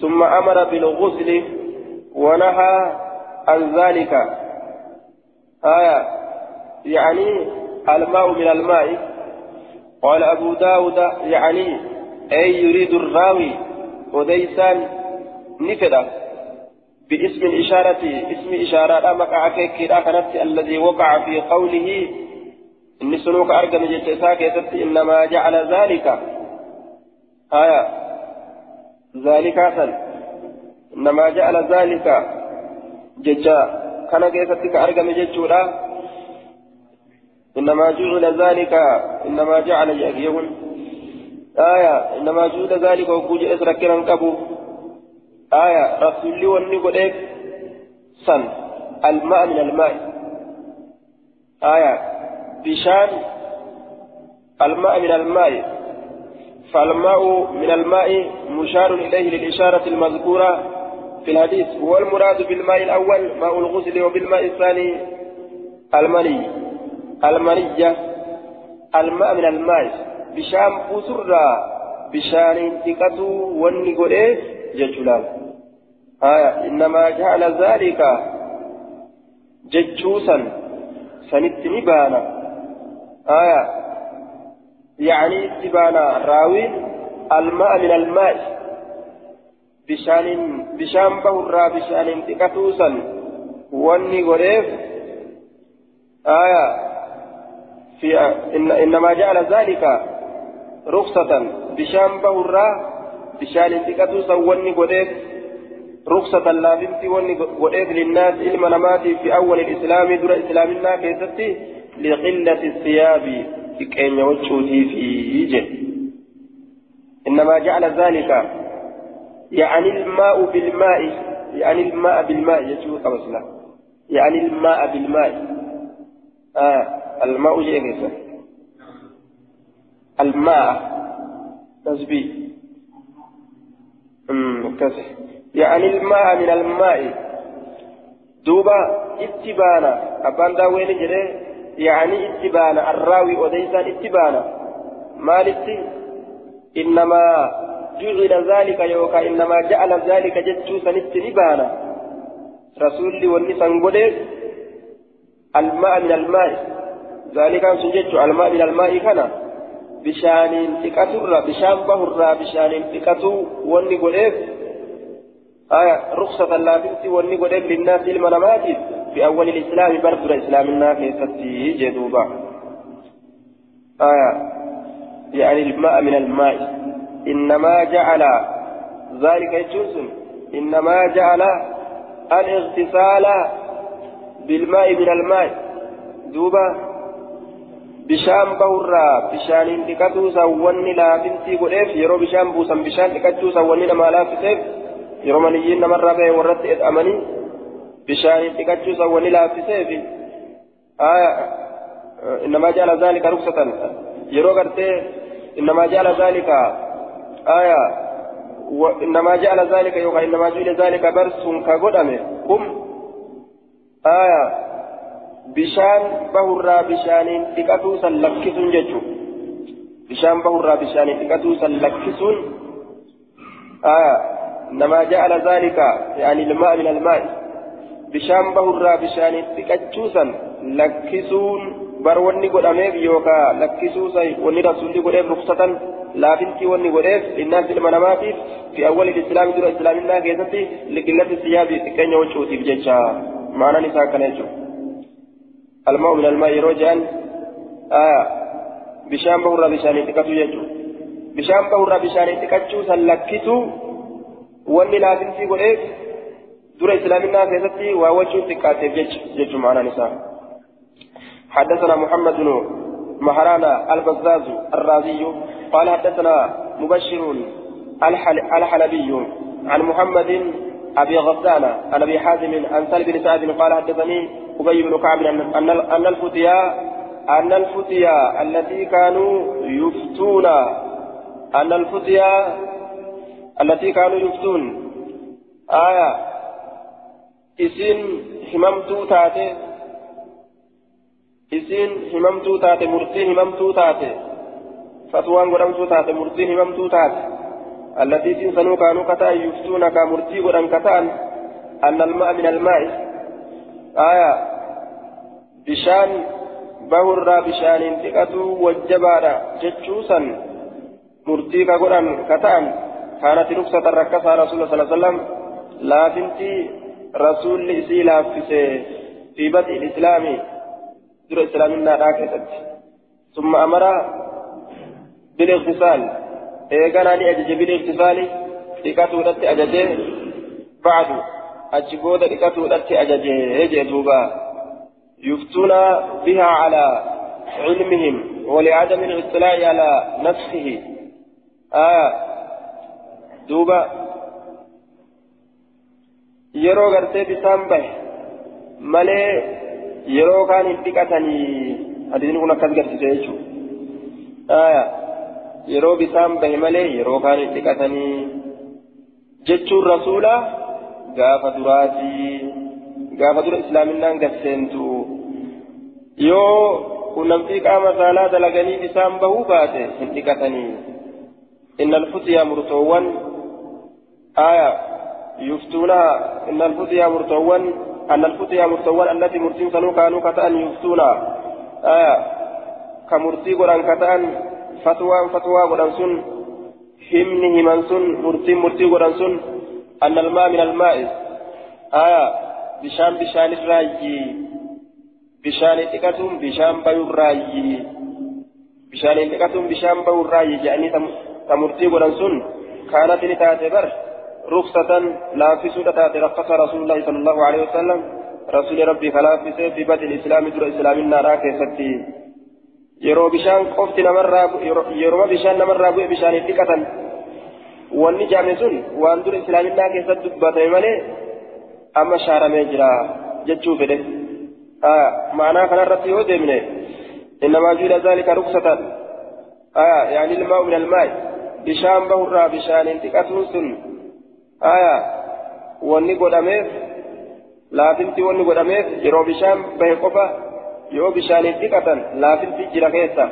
ثم أمر بالغسل ونهى عن ذلك آية يعني الماء من الماء. قال أبو داود يعني أي يريد الراوي وديسان نفده باسم الإشارة اسم إشارة مقع كيكيدا كانت الذي وقع في قوله. إن سلوك أرقم جتساك إنما جعل ذلك. آية ذلك أصل. إنما جعل ذلك ججا كان كيفتك أرقم جتشورا إنما جعل ذلك إنما جعل يقول آية إنما جعل ذلك وكوج إسرك كبو آية رسولي وني قديك سن الماء من الماء. آية بشان الماء من الماء. فالماء من الماء مشار إليه للإشارة المذكورة. في الحديث والمراد بالماء الأول ماء الغسل وبالماء الثاني المني المنية الماء من الماء. بشام بسرة بشان وني قديك ججلان. آية إنما جعل ذلك ججوسا سنت نبانا آية يعني اتبانا راوي الماء من الماء. بشان بشان بهرا بشان انتكتوسا واني غريف آية في إن إنما جعل ذلك رخصة. بشان بهرا بشان انتكتوسا واني غريف رخصة لازمتي وإذ للناس علم نماتي في أول الإسلام در إسلامنا كيستي لقلة الثياب. كأن يوجهتي في جه. إنما جعل ذلك يعني الماء بالماء يعني الماء بالماء يجوز مثلا يعني الماء بالماء. آه الماء جيغيسا الماء. تسبيح. يعني الماء من الماء. دوبا اتبانا. أبان داوين جري؟ يعني اتبانا. الراوي وديسان اتبانا. مالتي إنما جعل ذلك يوكا إنما جعل ذلك جتشوسا اتبانا رسول والنسان قدس الماء من الماء. ذلك أن سنجد الماء من الماء كان بشان تكتر بشان بهر بشان تكتر وني قدس آية رخصة لا تنسي والني قد للناس المنامات في أول الإسلام برد الإسلام الناس ستي جدوبا. آية يعني الماء من الماء. إنما جعل ذلك يجوز إنما جعل الاغتسال بالماء من الماء دوبا bishaan bahurraa bishaaniin dhiqatuu sawwanni laafintii godheef yeroo bishaan buusan bishaan dhiqachuu sawwanni namaa laaffiseef yeroo maniyyiin namarraa ba'e warratti edhamanii bishaaniin dhiqachuu sawwanni laaffiseef innamaa jaala zaalika ruksatan yeroo gartee innamaa jaala zaalika aya innamaa jaala zaalika barsuun ka godhame kum aya bishaan bahurraa bishaaniin dhiqatuu san lakkisuun jechuun bishaan bahurraa bishaaniin dhiqatuu san lakkisuun namaa ja'ala zaalika yaani ilmaa min almaa'i bishaan bahurraa bishaaniin dhiqachuu san lakkisuun bar wanni godhameef yookaan lakkisuu san wanni rasuulli godheef ruksatan laafintii wanni godheef innaas ilma namaatiif fi awwal islaami dura islaaminaa keessatti liqillatti siyaabii xiqqeenya wacuutiif jecha maanaan isaa akkana jechuudha. الماء من الماء يروجان آه بشام بهرة بشان تكتو يجو بشام بهرة بشان تكتو سلكتو واني لازم في قريب دور إسلامنا كيستي ووجه تكاتب يج يج معنا نساء حدثنا محمد بن مهرانا البزاز الرازي. قال حدثنا مبشر الحل الحلبي عن محمد أبي غسان عن أبي حازم عن سالم بن سعد قال حدثني أبي بن كعب أن الفتيا أن الفتيا التي كانوا يفتون أن الفتيا التي كانوا يفتون. آية. إسين هممتو تاتي. إسين هممتو تاتي مرتي هممتو تاتي فتوان قدمتو تاتي مرتي هممتو تاتي التي سنسنوا كانوا كتا يفتون كمرتي قدم كتان أن الماء من الماء آية بشان bahurraa bishaaniin dhiqatuu wajjabaadha jechuusan murtii ka godhan ka ta'an kaanati ruksatan rakkasaa rasuula sala sallam laafinti rasuulli isii laaffise fi bad'i islaami dura islaaminaadhaa keessatti summa amara biliqtisaal eeganaa ni ajaje biliqtisaali dhiqatuudhatti ajajee bacdu achi booda dhiqatuudhatti ajajee jee duubaa يفتون بها على علمهم ولعدم الاطلاع على نفسه آه دوبا gartee bisaan bahe malee yeroo kaan hin dhiqatanii hadiisni kun akkas garsiise jechuudha yeroo bisaan bahe malee yeroo kaan hin dhiqatanii jechuun rasuula gaafa duraatii gaafa dura islaaminaan gasseentu yoo qunnamtii qaama saalaa dalaganii bisaan bahuu baate hin dhiqatanii inna alfutiyaa murtoowwan aya yuftuunaha inna alfutiyaa murtoowwan anna alfutiyaa murtoowwan allati murtiin sanuu kaanuu ka ta'an yuftuunaha aya ka murtii godhan ka ta'an fatwaan fatwaa godhan sun himni himan sun murtiin murtii godhan sun anna almaa min almaa'is aya bishaan bishaanirraayi bishaanii dhiqatuun bishaan bayurraayi bishaanii dhiqatuun bishaan bayurraayi jedhanii ta murtii godhan sun kaanati ni taate bar ruksatan laaffisuudha taate rakkasa rasuulillahi sala allahu alehi wasalam rasuuli rabbii kalaafisee fi badil islaami dura islaaminaadhaa keessatti yeroo bishaan qofti namarraa yeroo bishaan namarraa bu'e bishaanii dhiqatan wanni jaame sun waan dura islaaminaa keessatti dubbatame malee amma shaaramee jira jechuu fedhe معناه كان الرتي ودمنه إنما جعل ذلك رخصة آية يعني الماء من الماء بشان بهرة بشان انتقاتون سن آية واني قداميف لا فنتي واني قداميف يرو بشان به قفا يرو بشان انتقاتا لا فنتي جرى كيسا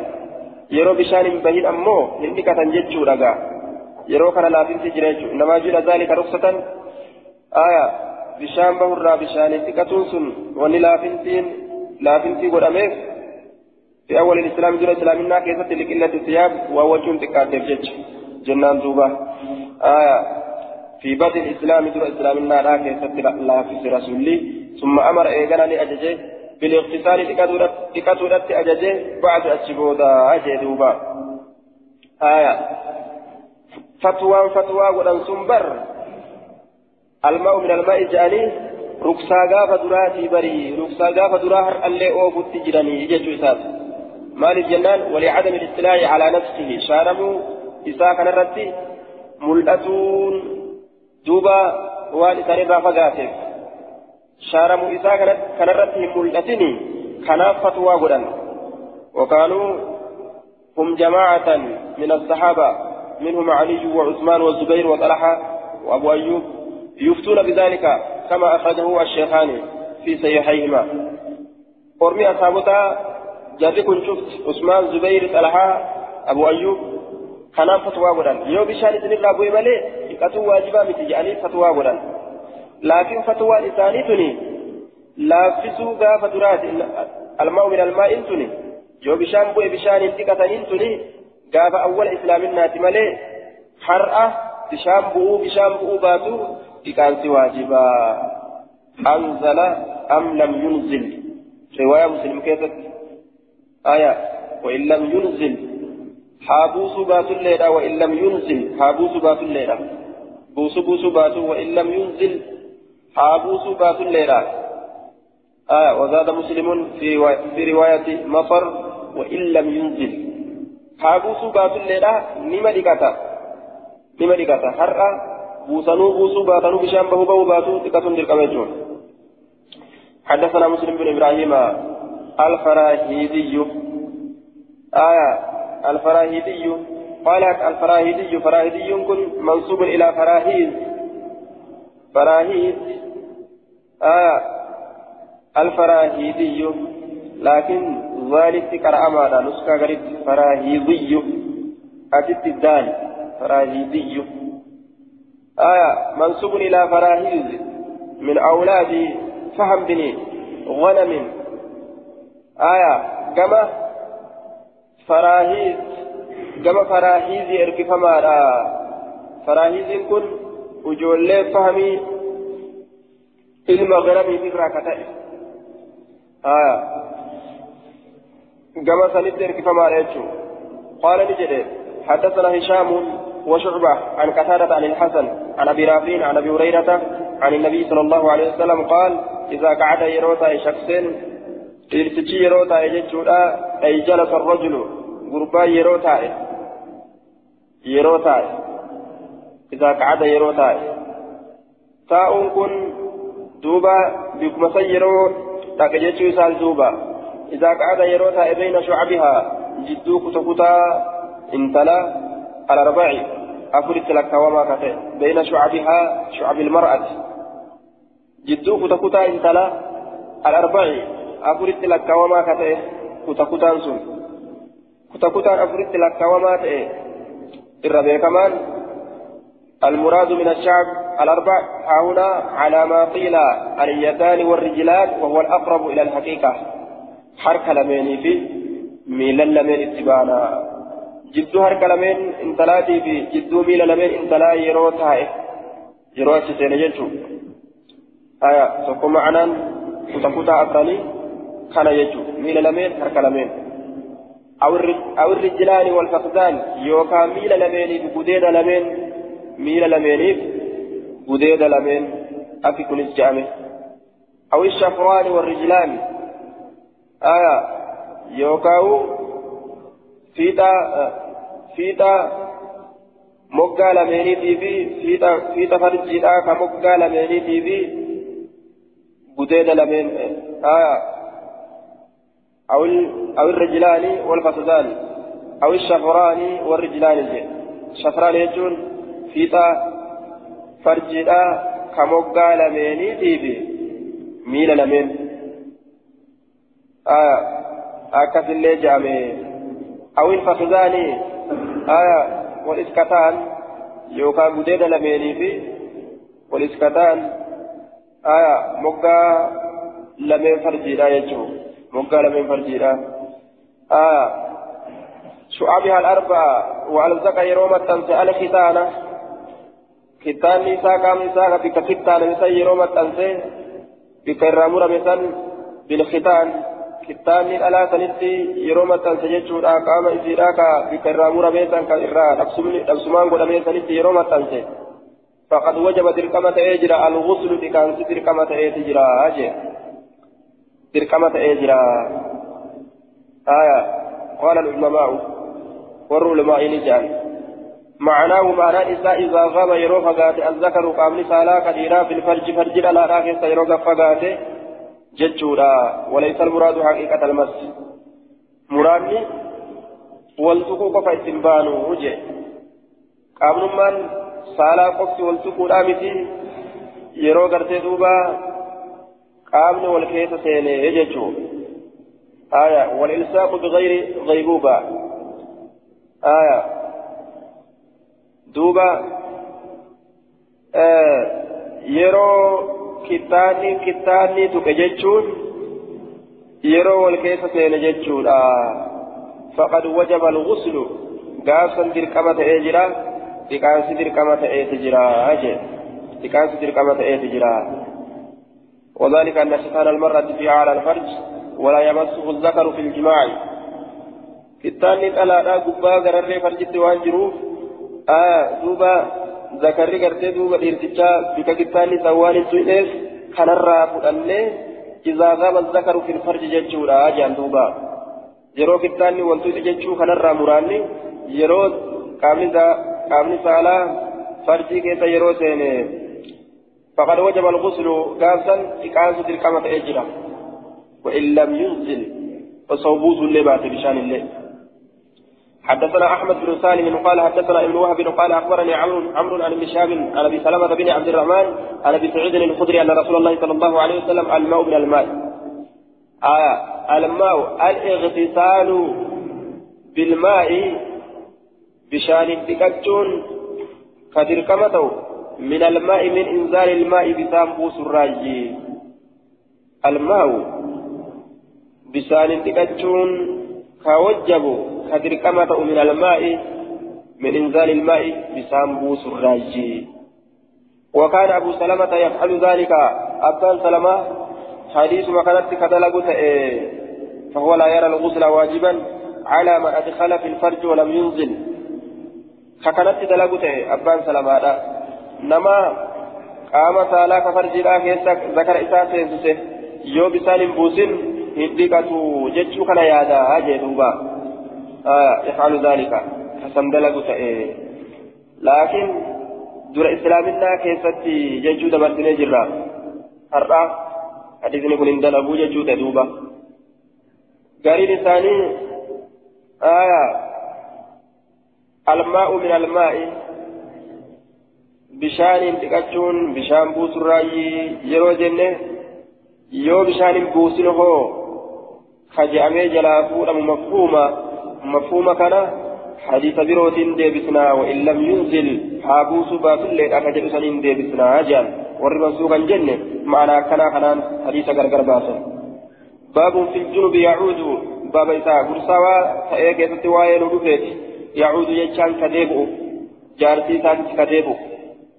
يرو بشان بهين أمو انتقاتا جتشو لغا يرو كان لا فنتي جرى إنما جعل ذلك رخصة آية bishaan bahurraa bishaanii dhiqatuun sun wanni laafintiin laafintii godhameef fi awwalin islaami dura islaaminaa keessatti liqillatti siyaab waa wachuun xiqqaateef jecha jennaan duuba badin islaami dura islaaminaadhaa keessatti laafise rasulli summa amara eegana ni ajaje biliqtisaali dhiqatuudhatti ajaje ba'atu achi boodaa jee duuba fatwaan fatwaa godhan sun bar الماء من الماء جاني ruksaa gaafa duraatii barii ruksaa gaafa duraa har'allee oofutti jiranii jechuu isaati maaliif jennaan walicadami listilaahi calaa nafsihi shaaramuu isaa kanarratti mul'atuun duuba waan isaanirraa fagaateef shaaramuu isaa kanarratti hin mul'atini kanaaf fatwaa godhan. وكانوا هم جماعة من الصحابة منهم علي وعثمان والزبير وطلحة وأبو أيوب يفتون بذلك كما أخرجه الشيخان في صحيحيهما أرمي أصحابتا جاري كن شفت عثمان زبير طلحة أبو أيوب كان فتوى غدان يوم بشان إذن الله أبو إمالي إكتو واجبا متجعلي فتوى غدان لكن فتوى لساني تني لافسوا غافة درات الماء من الماء تني يوم بشان بوي بشان انتكتنين تني غافة أول إسلام الناس مالي حرأة بشان بؤو بشان بؤو باتو إكانسي واجبا أنزل أم لم ينزل رواية مسلم كيست آية وإن لم ينزل حابوس بات الليلة وإن لم ينزل حابوس بات الليلة بوس بوس بات وإن لم ينزل حابوس بات الليلة آية وزاد مسلم في رواية مطر وإن لم ينزل حابوس بات الليلة نملكتا نملكتا حرة بوسانو بوسو باتانو بشام بهو بهو باتو تكتون دلقمجون حدثنا مسلم بن إبراهيم الفراهيدي آية الفراهيدي قالت الفراهيدي فراهيدي كن منصوب إلى فراهيد. فراهيد آية الفراهيدي. لكن ذلك قرأ ماذا نسكا قريب فراهيدي أجد الدال. فراهيدي. آية منسوب إلى فراهيز من أولاد فهم بن غنم. آية كما إركف مالا فراهيز كن وجول فهمي المغرب في راكته آية كما سنت إركف مالا قال نجد حدثنا هشام وشعبة عن قتادة عن الحسن عن أبي رافع عن أبي هريرة عن النبي صلى الله عليه وسلم قال إذا قعد يروتا شخص irra taa'ee yeroo taa'e يجتودا أي جلس الرجل يروتا يروتا إذا قعد يروتا تاء كن دوبا بكم سيرو تكجتشو سال دوبا إذا قعد يروتا بين شعبها جدو كتكتا انتلا الأربع أفرت لك وما كتئ بين شعبها شعب المرأة جدو كتكتا انتلا الأربع أفرت لك وما كتئ كتكتا سن كتكتا أفرت لك وما تئ الربيع كمان المراد من الشعب الأربع هنا على ما قيل اليدان والرجلان وهو الأقرب إلى الحقيقة حركة لمن في ميلا لمن اتبانا jidduu harka lameen intalaatii fi jidduu miila lameen intalaa yeroo taa'e yeroo achi seene jechuun aya tokko ma'anaan kuta kutaa afranii kana jechuun miila lameen harka wal faqdaan yookaan miila lameeniif gudeeda lameen miila lameeniif gudeeda lameen akki kunis je'ame awi shafraani warri jilaani aya yookaan fiixa fiixa moggaa lameeniitii fi fiixa fiixa farjiidhaa ka moggaa lameeniitii fi gudeeda lameen aya أو الرجلان والفسدان أو الشفران والرجلان شفران يجون فيتا فرجدا كموغا لميني تيبي. ميل لمين؟ آه أكثر جامي. أو الفخذان آية والإسكتان. يوكا قديد لميني في والإسكتان آية مقا لمن فرجيرا يجو مقا لمن فرجيرا آية شعبها الأربعة وألزق يروم التنسى الختانة ختان نساء كام نساء بك ختان نساء يروم التنسى بك الرامور مثلا بالختان yeroo maxxanse jechuudha qaama isiidhaa ka bika irraa murame san ka irraa dhabsumaan godhamee sanitti yeroo maxxanse فقد وجب درقمة إجرا الغسل بكان درقمة إجرا أجي درقمة إجرا آية قال العلماء والعلماء نجان معناه معنى إساء إذا غاب يرو فقات الذكر قام سالا كثيرا في الفرج فرج لا راكس يرو فقات ججورا وليس المراد حقيقة المس مرادني والتقوق فإتنبانه وجه قام من سالا قفت والتقوق رامتي يرو قرتي دوبا قامني والكيس سيني يججو آية والإلساق بغير غيبوبة آية duuba yeroo kittaanni kittaanni tuqe jechuun yeroo wal keessa seene jechuudha faqad wajaba alguslu gaafsan dirqama ta'ee jira dhiqaansi dirqama ta'eeti jira jee dhiqaansi dirqama ta'eeti jira وذلك أن شفان المرأة في أعلى الفرج ولا يمسه الذكر في الجماع كتاني ألا قبا غرر فرجت وانجروف duuba zakarri gartee duuba dhiirtichaa bika kittaanni sawwaan hin tuyneef kanarraa fudhannee izaa gaba zakaru fil farji jechuudha jaan duuba yeroo kittaanni wal tuyxe jechuu kanarraa muraanni yeroo qaamni saalaa farjii keessa yeroo seene فقد وجب الغسل قابسا إقامة القامة أجرا وإن لم ينزل فصوبوز اللي بات بشأن الليل. حدثنا أحمد بن سالم قال حدثنا ابن وهب قال أخبرني عمرو عمرو عن ابن عن أبي سلمة بن عبد الرحمن عن أبي سعيد الخدري أن رسول الله صلى الله عليه وسلم الماء من الماء. آه الماء الاغتسال بالماء بشأن الدكتون كدر كمتو من الماء من إنزال الماء بسامبوس الراجي. الماء بشان الدكتون كوجبوا كدركمة من الماء من إنزال الماء بسامبوس الراجي. وكان أبو سلمة يفعل ذلك. أبان سلمة حديث ما كانت كدلقت فهو لا يرى الغسل واجبا على من أدخل في الفرج ولم ينزل. فكانت دلقت أبان سلمة نما قام سالا كفرج لا ذكر إساسه يو بسان بوسن هدقة جتشو كان يادا هاجي دوبا يفعل ذلك حسن دلق إيه. لكن دور إسلامنا كيفتي ججودة مرتين جرا هرأ حديث نقول إن دلقوا ججودة دوبا قرين الثاني آية الماء من الماء bishaaniin dhiqachuun bishaan buusurraayi yeroo jenne yoo bishaaniin buusin hoo ka jalaa fuudhamu mafhuuma مفهوم كان حديث بروتين ديبسنا وإن لم ينزل حابوس باسل أكجل سنين ديبسنا جان وربا سوقا جنة معنى كان كنان حديث غرغر باسل باب في الجنوب يعود باب إساء قرصاوا فإيه كيست وايل ودفت يعود يجان كديبو جارتي سانت كديبو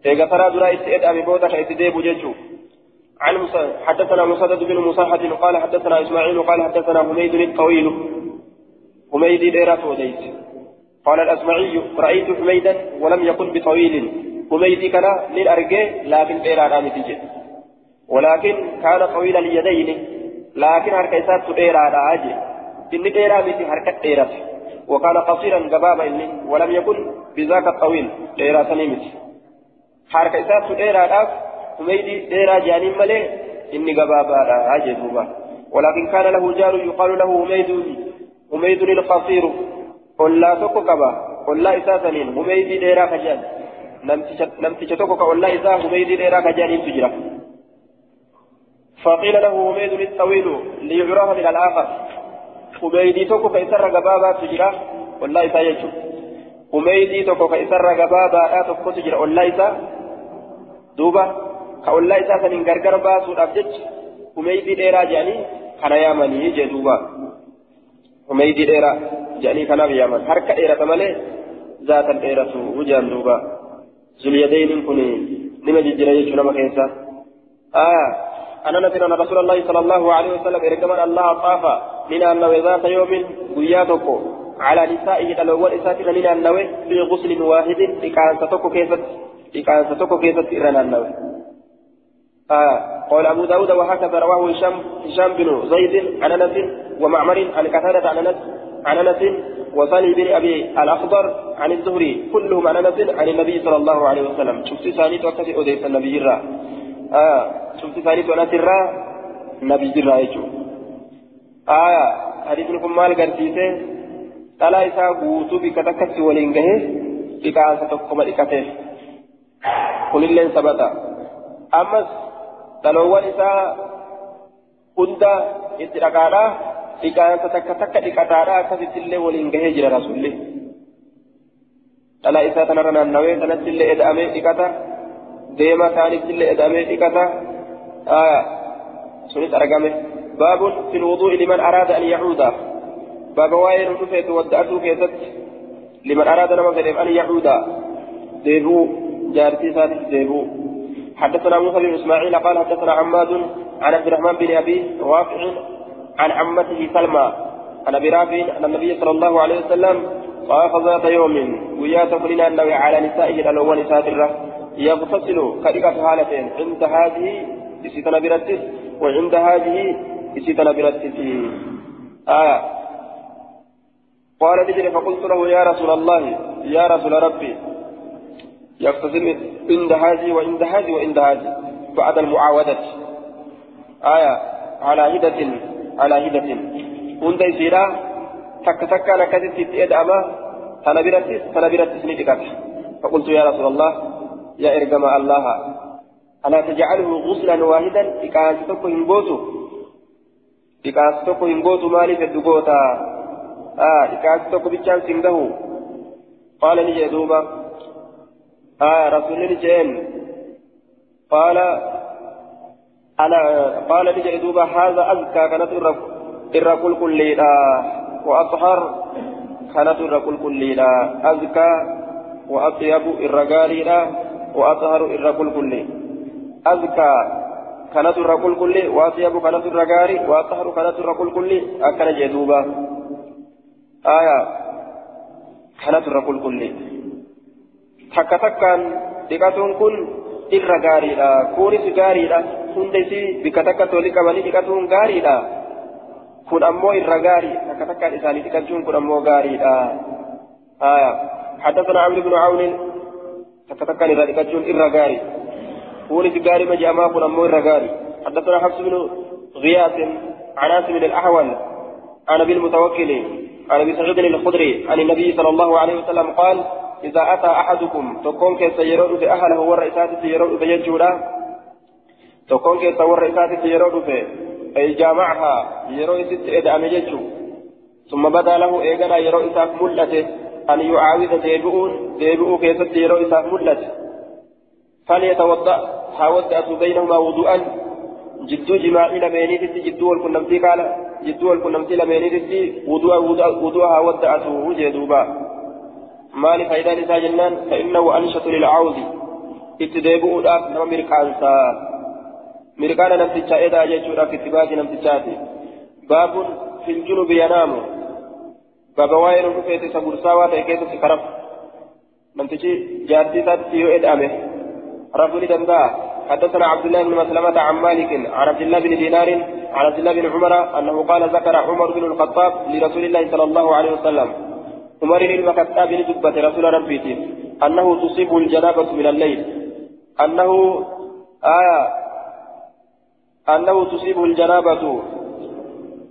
إيه ترى درا إسئد أبي بوتا كإسديبو ججو عن حدثنا مسدد بن مصاحد قال حدثنا إسماعيل قال حدثنا حميد الطويل حميدي ديرات وديت قال الأسمعي رأيت حميدا ولم يكن بطويل حميدي كان للأرجاء لكن ديرات آمتي ولكن كان طويل اليدين لكن حركة ديرات عاجي إني ديرات متي حركة ديرات وكان قصيرا جبابا ولم يكن بذاك الطويل ديرات نمت حركة ديرات حميدي ديرات جاني ملي إني جبابا عاجي ولكن كان له جار يقال له حميد حميد القصير قل لا تكو كبا قل لا إساسنين حميد ديرا كجان نمتش تكو قل لا إسا حميد ديرا كجان تجرى فقيل له حميد الطويل ليعرف من الآخر حميد تكو كيسر قبابا تجرى قل لا إسا يجو كيسر قبابا لا تكو تجرى قل لا إسا دوبا كقل لا إسا سنين غرغر باسو الأبجج حميد ديرا جاني كان يامني جدوبا حميدي ديرا جاني كان بيامن حركة ديرا تمالي ذات الديرة وجان دوبا ذو اليدين كوني نما ججرا يجو نما كيسا آه أنا نسير أن رسول الله صلى الله عليه وسلم إركمان الله طاف من أنه ذات يوم قياتكو على نسائه الأول إساتنا من أنه في غسل واحد. لكان ستكو كيفت إقامة تكو كيست إرنا النوي آه قال أبو داود وهكذا رواه هشام هشام بن زيد عن أنس ومعمر عن قتادة عن أنس عن أنس وصالح بن أبي الأخضر عن الزهري كلهم عن أنس عن النبي صلى الله عليه وسلم. شفت ثاني توكسي أديس النبي الرا آه شفت ثاني أنس الرا نبي الرا يجو. آية حديثكم مال قرتيته dhalaa isaa guutuu bika takkatti waliin gahe dhiqaansa tokkoma dhiqateef kunilleen sabata ammas dhaloowwan isaa hunda itti dhaqaadhaa dhiqaansa takka takka dhiqataadhaa akkasittillee waliin gahee jira rasulli dhalaa isaa tanarra naannawee sanattillee eda'amee dhiqata deema isaanittillee eda'amee dhiqata sunis argame باب في الوضوء لمن أراد أن يعود بابا واين رفيت ودأته كيست لمن أراد نما فديم أن يعود ديبو جارتي سادس ديبو حدثنا موسى بن إسماعيل قال حدثنا حماد عن عبد الرحمن بن أبي رافع عن عمته سلمى عن أبي رافع أن النبي صلى الله عليه وسلم طاف ذات يوم ويا تقولنا أنه على نسائه الأول ساترة يغتسل كريكة حالتين عند هذه يسيتنا برتس وعند هذه يسيتنا برتس آية قال نجري فقلت له يا رسول الله يا رسول ربي يغتسل عند هذه وعند هذه وعند هذه. بعد المعاودة. آية على هدة على هدة هند يسيرا تك تك أنا كذبت أدأما تنبرتس تنبرتس نتكت فقلت يا رسول الله يا إرجم الله ألا تجعله غسلا واحدا؟ إكاستك هنبوتو إكاستك هنبوتو مالي في الدقوتا آه إكاس توكو بيتشان سنده قال نجي دوبا آه رسول نجين قال أنا قال نجي دوبا هذا أزكى كانت الرقل كل وأطهر كانت الرقل كل أزكى وأطيب الرقالي وأطهر الرقل كل أزكى كانت الرقل كل وأطيب كانت الرقالي وأطهر كانت الرقل كل أكن جدوبا آية كانت الرقل كل takka takkaan dhiqatuun kun irra gaariidha kunis gaariidha hunda isii bikka takkatti walii qabanii dhiqatuun gaariidha kun ammoo irra gaarii takka takkaan isaanii dhiqachuun kun ammoo gaariidha حدثنا عمرو بن عون تكتكن إذا تكتشون إرى غاري كوني غاري ما جاء ما كن أمو إرى غاري حدثنا حفص بن غياث عن عاصم الأحول عن أبي المتوكل عن ابي سعيد الخدري. عن النبي صلى الله عليه وسلم قال إذا أتى أحدكم تكون كيس يرود في اهله والرئيسات يرود في يجودا تكون كيس والرئيسات يرود في أي جامعها يرود ست ادعم يجو ثم بدا له ايغنا يرود اساف ملته. أن يعاود ديبؤون ديبؤ كيس اساف ملته. فليتوضأ. حاولت بينهما وضوءا. جدو جماعي لمينيتي جدو والكنمتي قال جدو والكنمتي لمينيتي وضوءها ودعته جدوبا مال فايدة نساء جنان؟ فإنه أنشط للعوض. اتدابو الآف نما مرقانسا مرقانا نمتشا إذا جيشورا في اتباك نمتشاتي باب في الجنوب ينام. بابا واين رفيت سبورساوا تيكيس سكرف نمتشي جارتي ساتي يو إدامه. رفوني دندا. حدثنا عبد الله بن مسلمة عن مالك عن عبد الله بن دينار عن عبد الله بن عمر أنه قال ذكر عمر بن الخطاب لرسول الله صلى الله عليه وسلم. عمر بن الخطاب لدبة رسول ربي أنه تصيب الجنابة من الليل. أنه آية أنه تصيب الجنابة.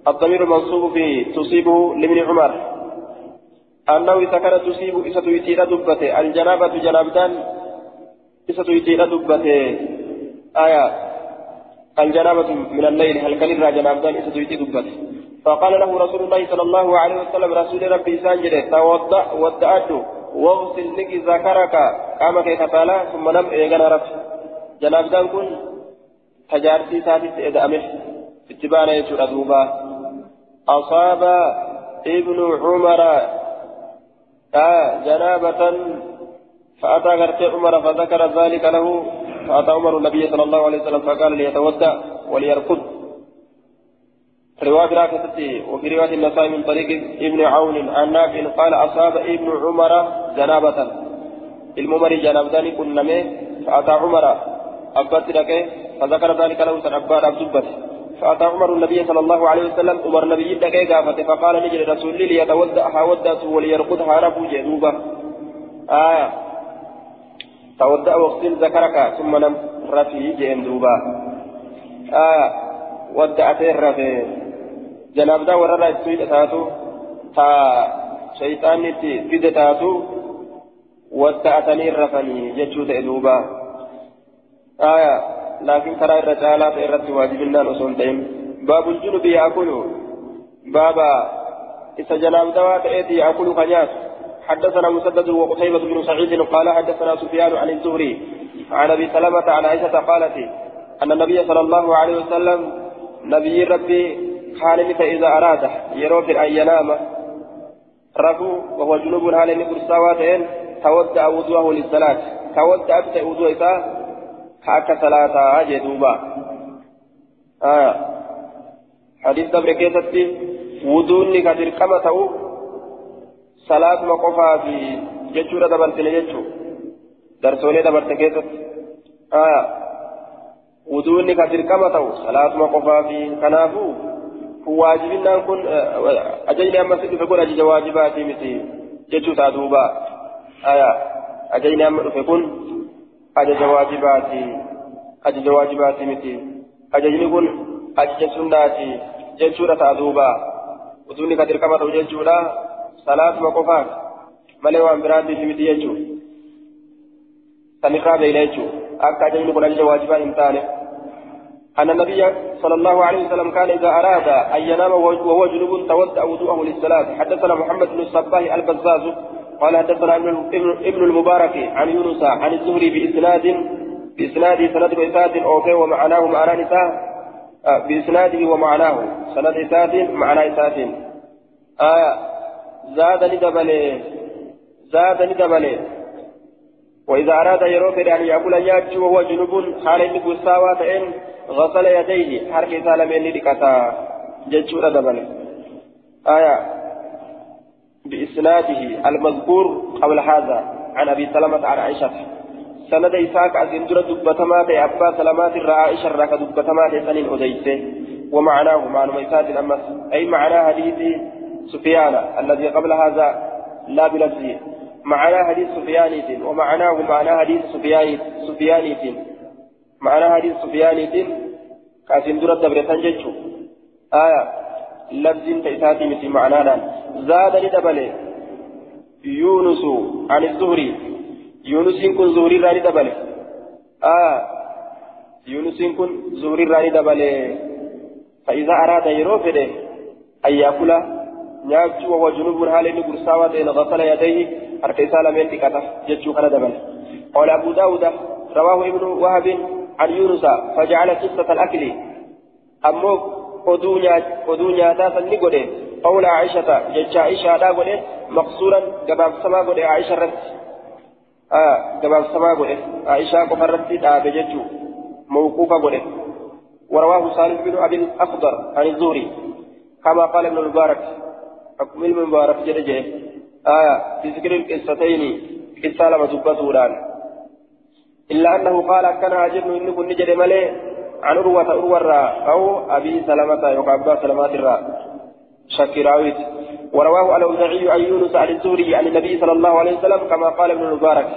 الضمير منصوب في تصيبه لابن عمر. أنه إذا كانت تصيب إذا تيتي دبة الجنابة جنابتان إذا تيتي دبة آية الجنابة من الليل هل كان جنابتان إذا تيتي دبت؟ فقال له رسول الله صلى الله عليه وسلم رسول ربي سانجد توضأ ودأته واغسل لك ذكرك قام كيف فعل ثم نم إيغانا رف جنابتان كن تجارتي سادس إذا أمش اتبانا يسور أدوبا أصاب ابن عمر آه جنابة فأتى عمر فذكر ذلك له. فأتى عمر النبي صلى الله عليه وسلم فقال ليتودع وليرقد رواية راكتتي وفي رواية النسائي من طريق ابن عون عن نافع قال أصاب ابن عمر جنابة. الممر جنابداني كن نمي فأتى عمر أبت لك فذكر ذلك له سنبار أبزبت فأتى عمر النبي صلى الله عليه وسلم عمر نبي لك فقال نجل رسول لي ليتودع ودأت وليرقدها ربو جنوبه. آية تودع واغسل ذكرك ثم نم رفي جين دوبا. آية ودعت الرفي جناب دا ورر السويد تاتو تا شيطان في تاتو ودعتني الرفني جتشو دوبا. آية لكن ترى الرجالة إرت واجبنا نصون تيم باب الجنوب يأكل. بابا إذا جناب دوات إيدي يأكل خنياس حدثنا مسدد وقتيبة بن سعيد قال حدثنا سفيان عن الزهري عن أبي سلمة عن عائشة قالت أن النبي صلى الله عليه وسلم نبي ربي كان إذا أراد يروي أن ينام. رفو وهو جنوب حال نقر سواتين تودع وضوءه للصلاة. تودع أبتع وضوء إساء كأك صلاة جدوبا. آه. حديث دبر كيستي وضوء كثير كما تأو. Salaatuma qofaa fi jechuudha dabarsine jechuu darsoolee dabarte keessatti wuduunni ka dirqama ta'u salaatuma qofaa fi kanaafuu kun waajibinnaan kun ajajni amma si dhufe kun ajaja waajibaati miti jechuu taa duuba ajajni amma dhufe kun ajaja waajibaati ajaja waajibaati miti ajajni kun ajaja sunnaati jechuudha taa duuba wuduunni ka dirqama ta'u jechuudha صلاة وقفات ملي وان براتي في مدي يجو سنقرا بين يجو أكا جين كل أجل واجبا إمتانه أن النبي صلى الله عليه وسلم كان إذا أراد أن ينام وهو جنوب تودأ وضوءه للصلاة حدثنا محمد بن الصباح البزاز قال حدثنا ابن المبارك عن يونس عن الزهري بإسناد بإسناد سند إسناد أوكي ومعناه معنى نساء بإسناده ومعناه سند إسناد معنى إسناد آية زاد ندبله زاد ندبله وإذا أراد يروف أن يأكل ياج وهو جنوب حال إنه ساوى فإن غسل يديه. حركة سالمين لكتا؟ ججور دبله آية. بإسناده المذكور قبل هذا عن أبي سلمة عن عائشة. سند إساك أزين درة دبتما أبا سلمات الرائشة راك دبتما سنين أديسة. ومعناه معنى ميسات الأمس. أي معنى حديث سفيان الذي قبل هذا لا بلفظه. معنى حديث سفيانيت ومعناه معنى حديث سفيانيت سفيانيت معنى حديث سفيانيت كاسين دورة دبرتان جيتشو. آية لفظ تيساتي مثل معنى زاد لدبله يونس عن الزهري. يونس كن زهري راني دبله آه يونس كن زهري راني دبله فإذا أراد يروفده أن يأكل nyaachuu وهو جنوب حال إني قرصاوة إن غسل يديه حركة سالمين تكاتا جتشو كان دبل قال أبو داود رواه ابن وهب عن يونس فجعل قصة الأكل أمو oduu nyaataa sanni godhe qawla aishata jecha aishaadhaa godhe maqsuuran gabaabsamaa godhe aisha irratti gabaabsamaa godhe aishaa qofa irratti dhaabe jechuu mawquufa godhe ورواه سالم بن ابي الاخضر عن الزهري كما قال ابن المبارك أكمل من بارك جرجه آية في ذكر القصتين قصة لما دبتوران إلا أنه قال كان أجر إن كن نجد ملي عن أروة أروة أو أبي سلمة يقابل سلمات الراء شكراويت ورواه الأوزاعي عن يونس عن الزهري عن النبي صلى الله عليه وسلم كما قال ابن المبارك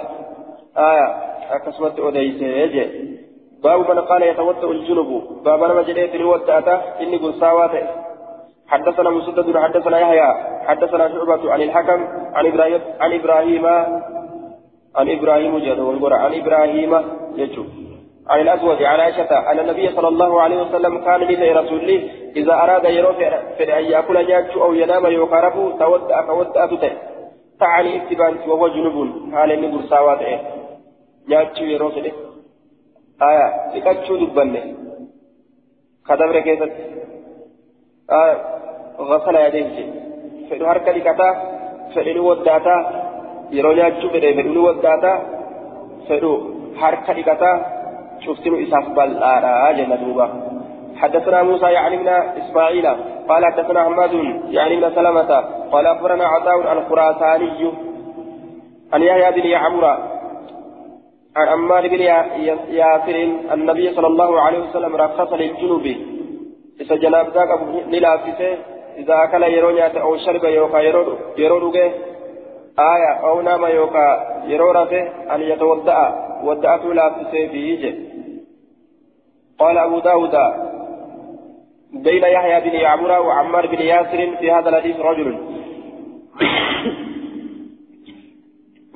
آية أكسمت يجي باب من قال يتوضأ الجنب باب أنا مجريت الوضأة إني قل ساواته حدثنا مسدد حدثنا يحيى حدثنا شعبة عن الحكم عن إبراهيم عن إبراهيم عن إبراهيم جد عن إبراهيم يجو عن الأسود عن عائشة أن النبي صلى الله عليه وسلم كان لدي رسوله إذا أراد يروح في أن يأكل نياتش أو ينام يقارب تودأ تودأ تتع تعني اتبان وهو جنوب حال النبور ساوات نياتش يروح آية لكتشو دبنة. كدبر كيست. آية غسل يديه فإنه هركا لكتا فإنه وداتا nyaachuu fedhe fedhuni waddaata fedhu harka dhiqata cuftinu isaaf bal'aadha jenna duuba حدثنا موسى ابن إسماعيل قال حدثنا حماد يعني ابن سلمة قال أخبرنا عطاء الخراساني عن يحيى بن يعمر عن عمار بن ياسر النبي صلى الله عليه وسلم رخص للجنوب. إذا جناب ذاك نلافسه إذا أكل يرو أو شرب يوكا يرو يرو آية أو نام يوكا يرو أن يتودأ ودأت لافسه فيه قال أبو داود بين يحيى بن يعمر وعمار بن ياسر في هذا الحديث رجل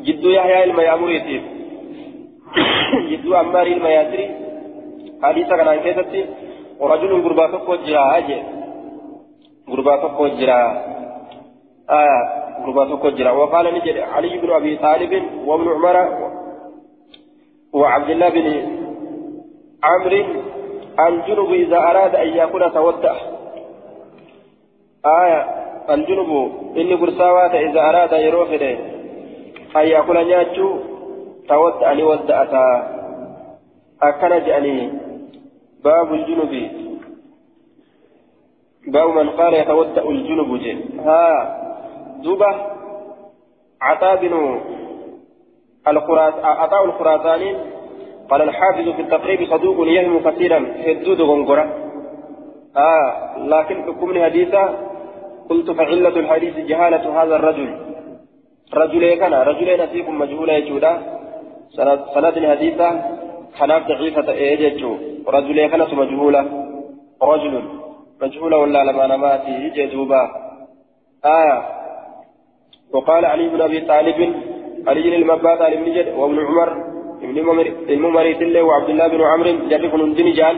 جد يحيى الميامور يتيب جد عمار المياسري حديث كان عن كيستي ورجل غربا تقوى جرا أجي غربا تقوى جرا. آه غربا تقوى جرا. وقال نجد علي بن أبي طالب وابن عمر وعبد الله بن عمرو الجنب إذا أراد أن يأكل تودع آية الجنب إني برساوات إذا أراد يروفد أن يأكل نياتشو تودع لودعتا أكل جأني باب الجنب. باب من قال يتودع الجنب جي ها دوبة عطاء بن عطاء الخراساني. قال الحافظ في التقريب صدوق يهم كثيرا. حدود غنغرة آه لكن حكم حديثا قلت فعلة الحديث جهالة هذا الرجل. رجل كان رجل نسيكم مجهولة يجودا. سند الحديثة خلاف ضعيفة إيجيتشو رجل كان مجهولة. رجل مجهولة ولا لما نماتي يجي دوبا. آية. وقال علي بن أبي طالب علي المبات علي بن جد وابن عمر ابن مريد الله وعبد الله بن عمرو جرب من جان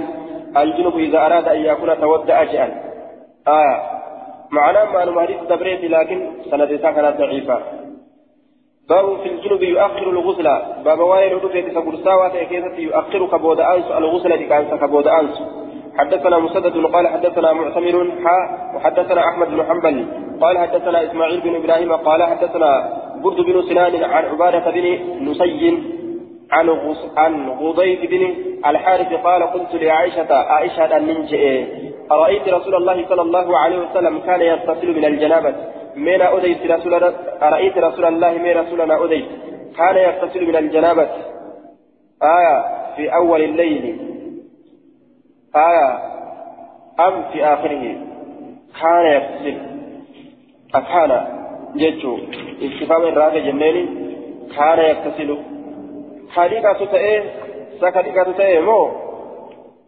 الجنوب إذا أراد أن يكون تودع جان آية. معناه ما حديث تبريد لكن سندسا كانت ضعيفة باب في الجنوب يؤخر الغسل. باب وائل رفيت سقرسا واتيكيزة يؤخر كبود أنس الغسل لكانس كبود أنس. حدثنا مسدد قال حدثنا معتمر حا وحدثنا أحمد بن حنبل قال حدثنا إسماعيل بن إبراهيم قال حدثنا برد بن سنان عن عبادة بن نسي عن عن غضيف بن الحارث قال قلت لعائشة عائشة أن أرأيت رسول الله صلى الله عليه وسلم كان يغتسل من الجنابة؟ من أديت رسول أرأيت رسول الله من رسولنا أديت كان يغتسل من الجنابة آية في أول الليل آية أم في آخره كان يغتسل أكان جيتشو استفهام الرافع جنيني كان يغتسل خليقة تأيه سكليقة تأيه مو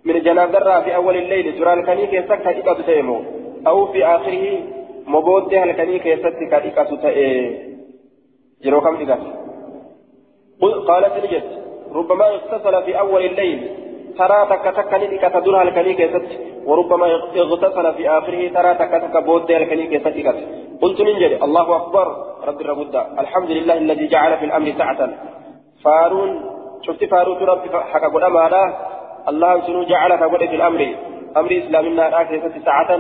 من جناب درة في أول الليل جرال كنيك سكليقة تأيه مو أو في آخره مبود الكنيك سكليقة تأيه جرو كم قالت نجد ربما اغتسل في أول الليل ترى تك تك نيكا تدرها الكنيك ست وربما اغتسل في آخره ترى تك تك بود الكنيك ست قلت ننجد الله أكبر رب الرب الحمد لله الذي جعل في الأمر سعة فارون شفت فاروت ربي حكا قد أمانا الله سنو جعلك قد في الأمر أمر إسلامنا راكي ساعة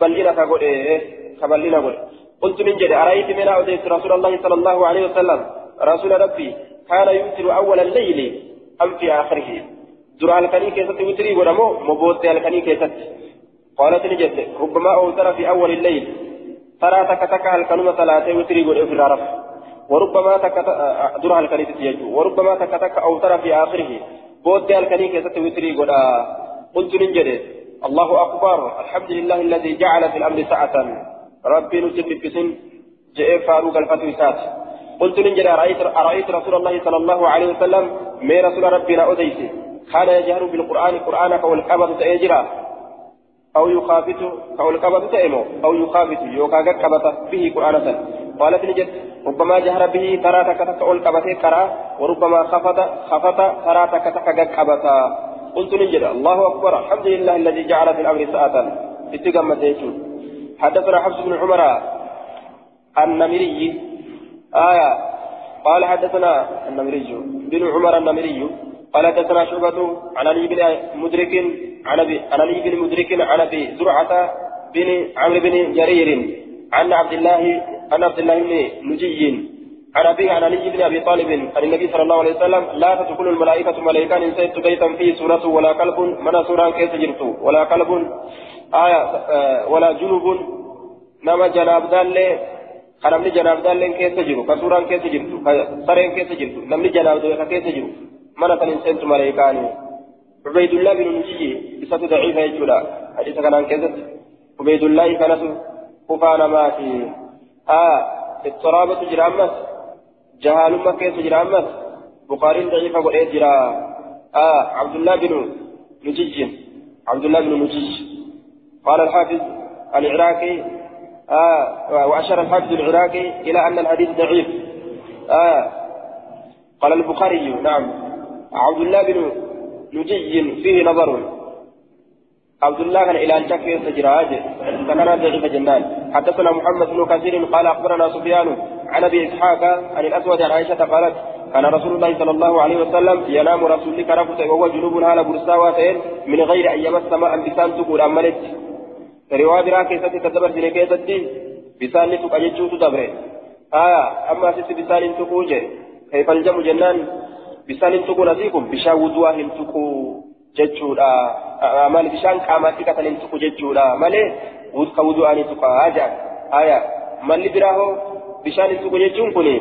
بل إنك قد كبل لنا قد قلت من جد أرأيت من أوديت رسول الله صلى الله عليه وسلم؟ رسول ربي كان يوتر أول الليل أم في آخره؟ درع الكني كيست وتري ودمو مبوت الكني كيست قالت نجد ربما أوتر في أول الليل. ترى تك تك الكنوم ثلاثة وتري في العرف وربما تكت درها الكنيسة يجو. وربما تكتك أو ترى في آخره. بود الكنيسة وتري قد قلت ننجد الله أكبر الحمد لله الذي جعل في الأمر سعة ربي نسل بسن جاء فاروق الفتوسات قلت ننجد أرأيت, أرأيت رسول الله صلى الله عليه وسلم ما رسول ربنا أديسي كان يجهر بالقرآن قرآنك والكعبة تأجرا أو يخافت الكعبة تأمو أو يخافت يوكا كعبة به قرآنة قالت نجد ربما جهر به ترى تكتك كبته كرا وربما خفت خفت ترى تكتك كبتا قلت نجد الله أكبر الحمد لله الذي جعل في الأمر ساعة اتقام ديشون حدثنا حفص بن عمر النمري. آية. قال حدثنا النمري. بن عمر النمري. قال حدثنا شعبة عن علي بن مدرك عن عن علي بن مدرك عن أبي زرعة بن عمرو بن جرير عن عبد الله عن عبد الله بن نجي. عن أبيه عن علي بن أبي طالب عن النبي صلى الله عليه وسلم لا تدخل الملائكة ملائكة إن سيدت بيتا فيه سورة ولا كلب من سورة كيس جرت؟ ولا كلب آية آه ولا جنوب نما جناب دال خنمني جناب دال كيس جرو كسورة كيس جرت؟ سرين كيس جرت؟ نمني جناب دال كيس جرو منة إنسان ملائكاني عبيد الله بن نجي بصفة ضعيفة يجولا حديث كان عن كذا عبيد الله كانت كفانا ماتي آه اضطرابة جرامس جهال مكة جرامس بخاري ضعيفة قل جرا آه عبد الله بن نجي عبد الله بن نجي قال الحافظ العراقي آه وأشار الحافظ العراقي إلى أن الحديث ضعيف آه قال البخاري نعم عبد الله بن نجي فيه نظر عبد الله كان إلى أن تكفي سجراج فكان ضعيف جنان حدثنا محمد بن كثير قال أخبرنا سفيان عن أبي إسحاق عن الأسود عن عائشة قالت كان رسول الله صلى الله عليه وسلم ينام رسول الله رفته وهو جنوب هال برساوة من غير أن يمس ماء بسان تقول أملت رواية برا كيستي تدبر سنة كيستي بسان تقججو تدبر آية أما سيسي بسان تقوجي كيف الجم جنان؟ بسان تقول أزيكم بشا وضوء هم تقو ججودا مال بشان قاماتي كتن تقو ججودا مالي وضوء وضوء أني بشان تقو ججون كني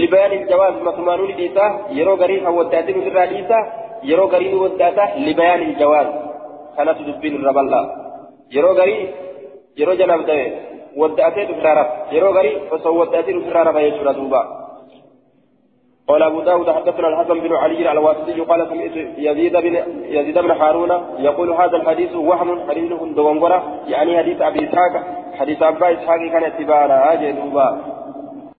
لبيان الجواز مسمانون ديسا يرو غري هوداتين سرا ديسا يرو غري وداتا لبيان الجواز كانت تدبين الرب الله yeroo garii yeroo janaaf ta'e wadda'atee dhufirraa rafa. Yeroo garii osoo wadda'atee dhufirraa rafa jechuudha duuba. قال أبو داود حدثنا الحسن بن علي الواسطي قال سمعت يزيد بن يزيد بن هارون يقول هذا الحديث وهم حديث دوغنغرة يعني حديث أبي إسحاق حديث أبا إسحاق كان اتباعنا أجل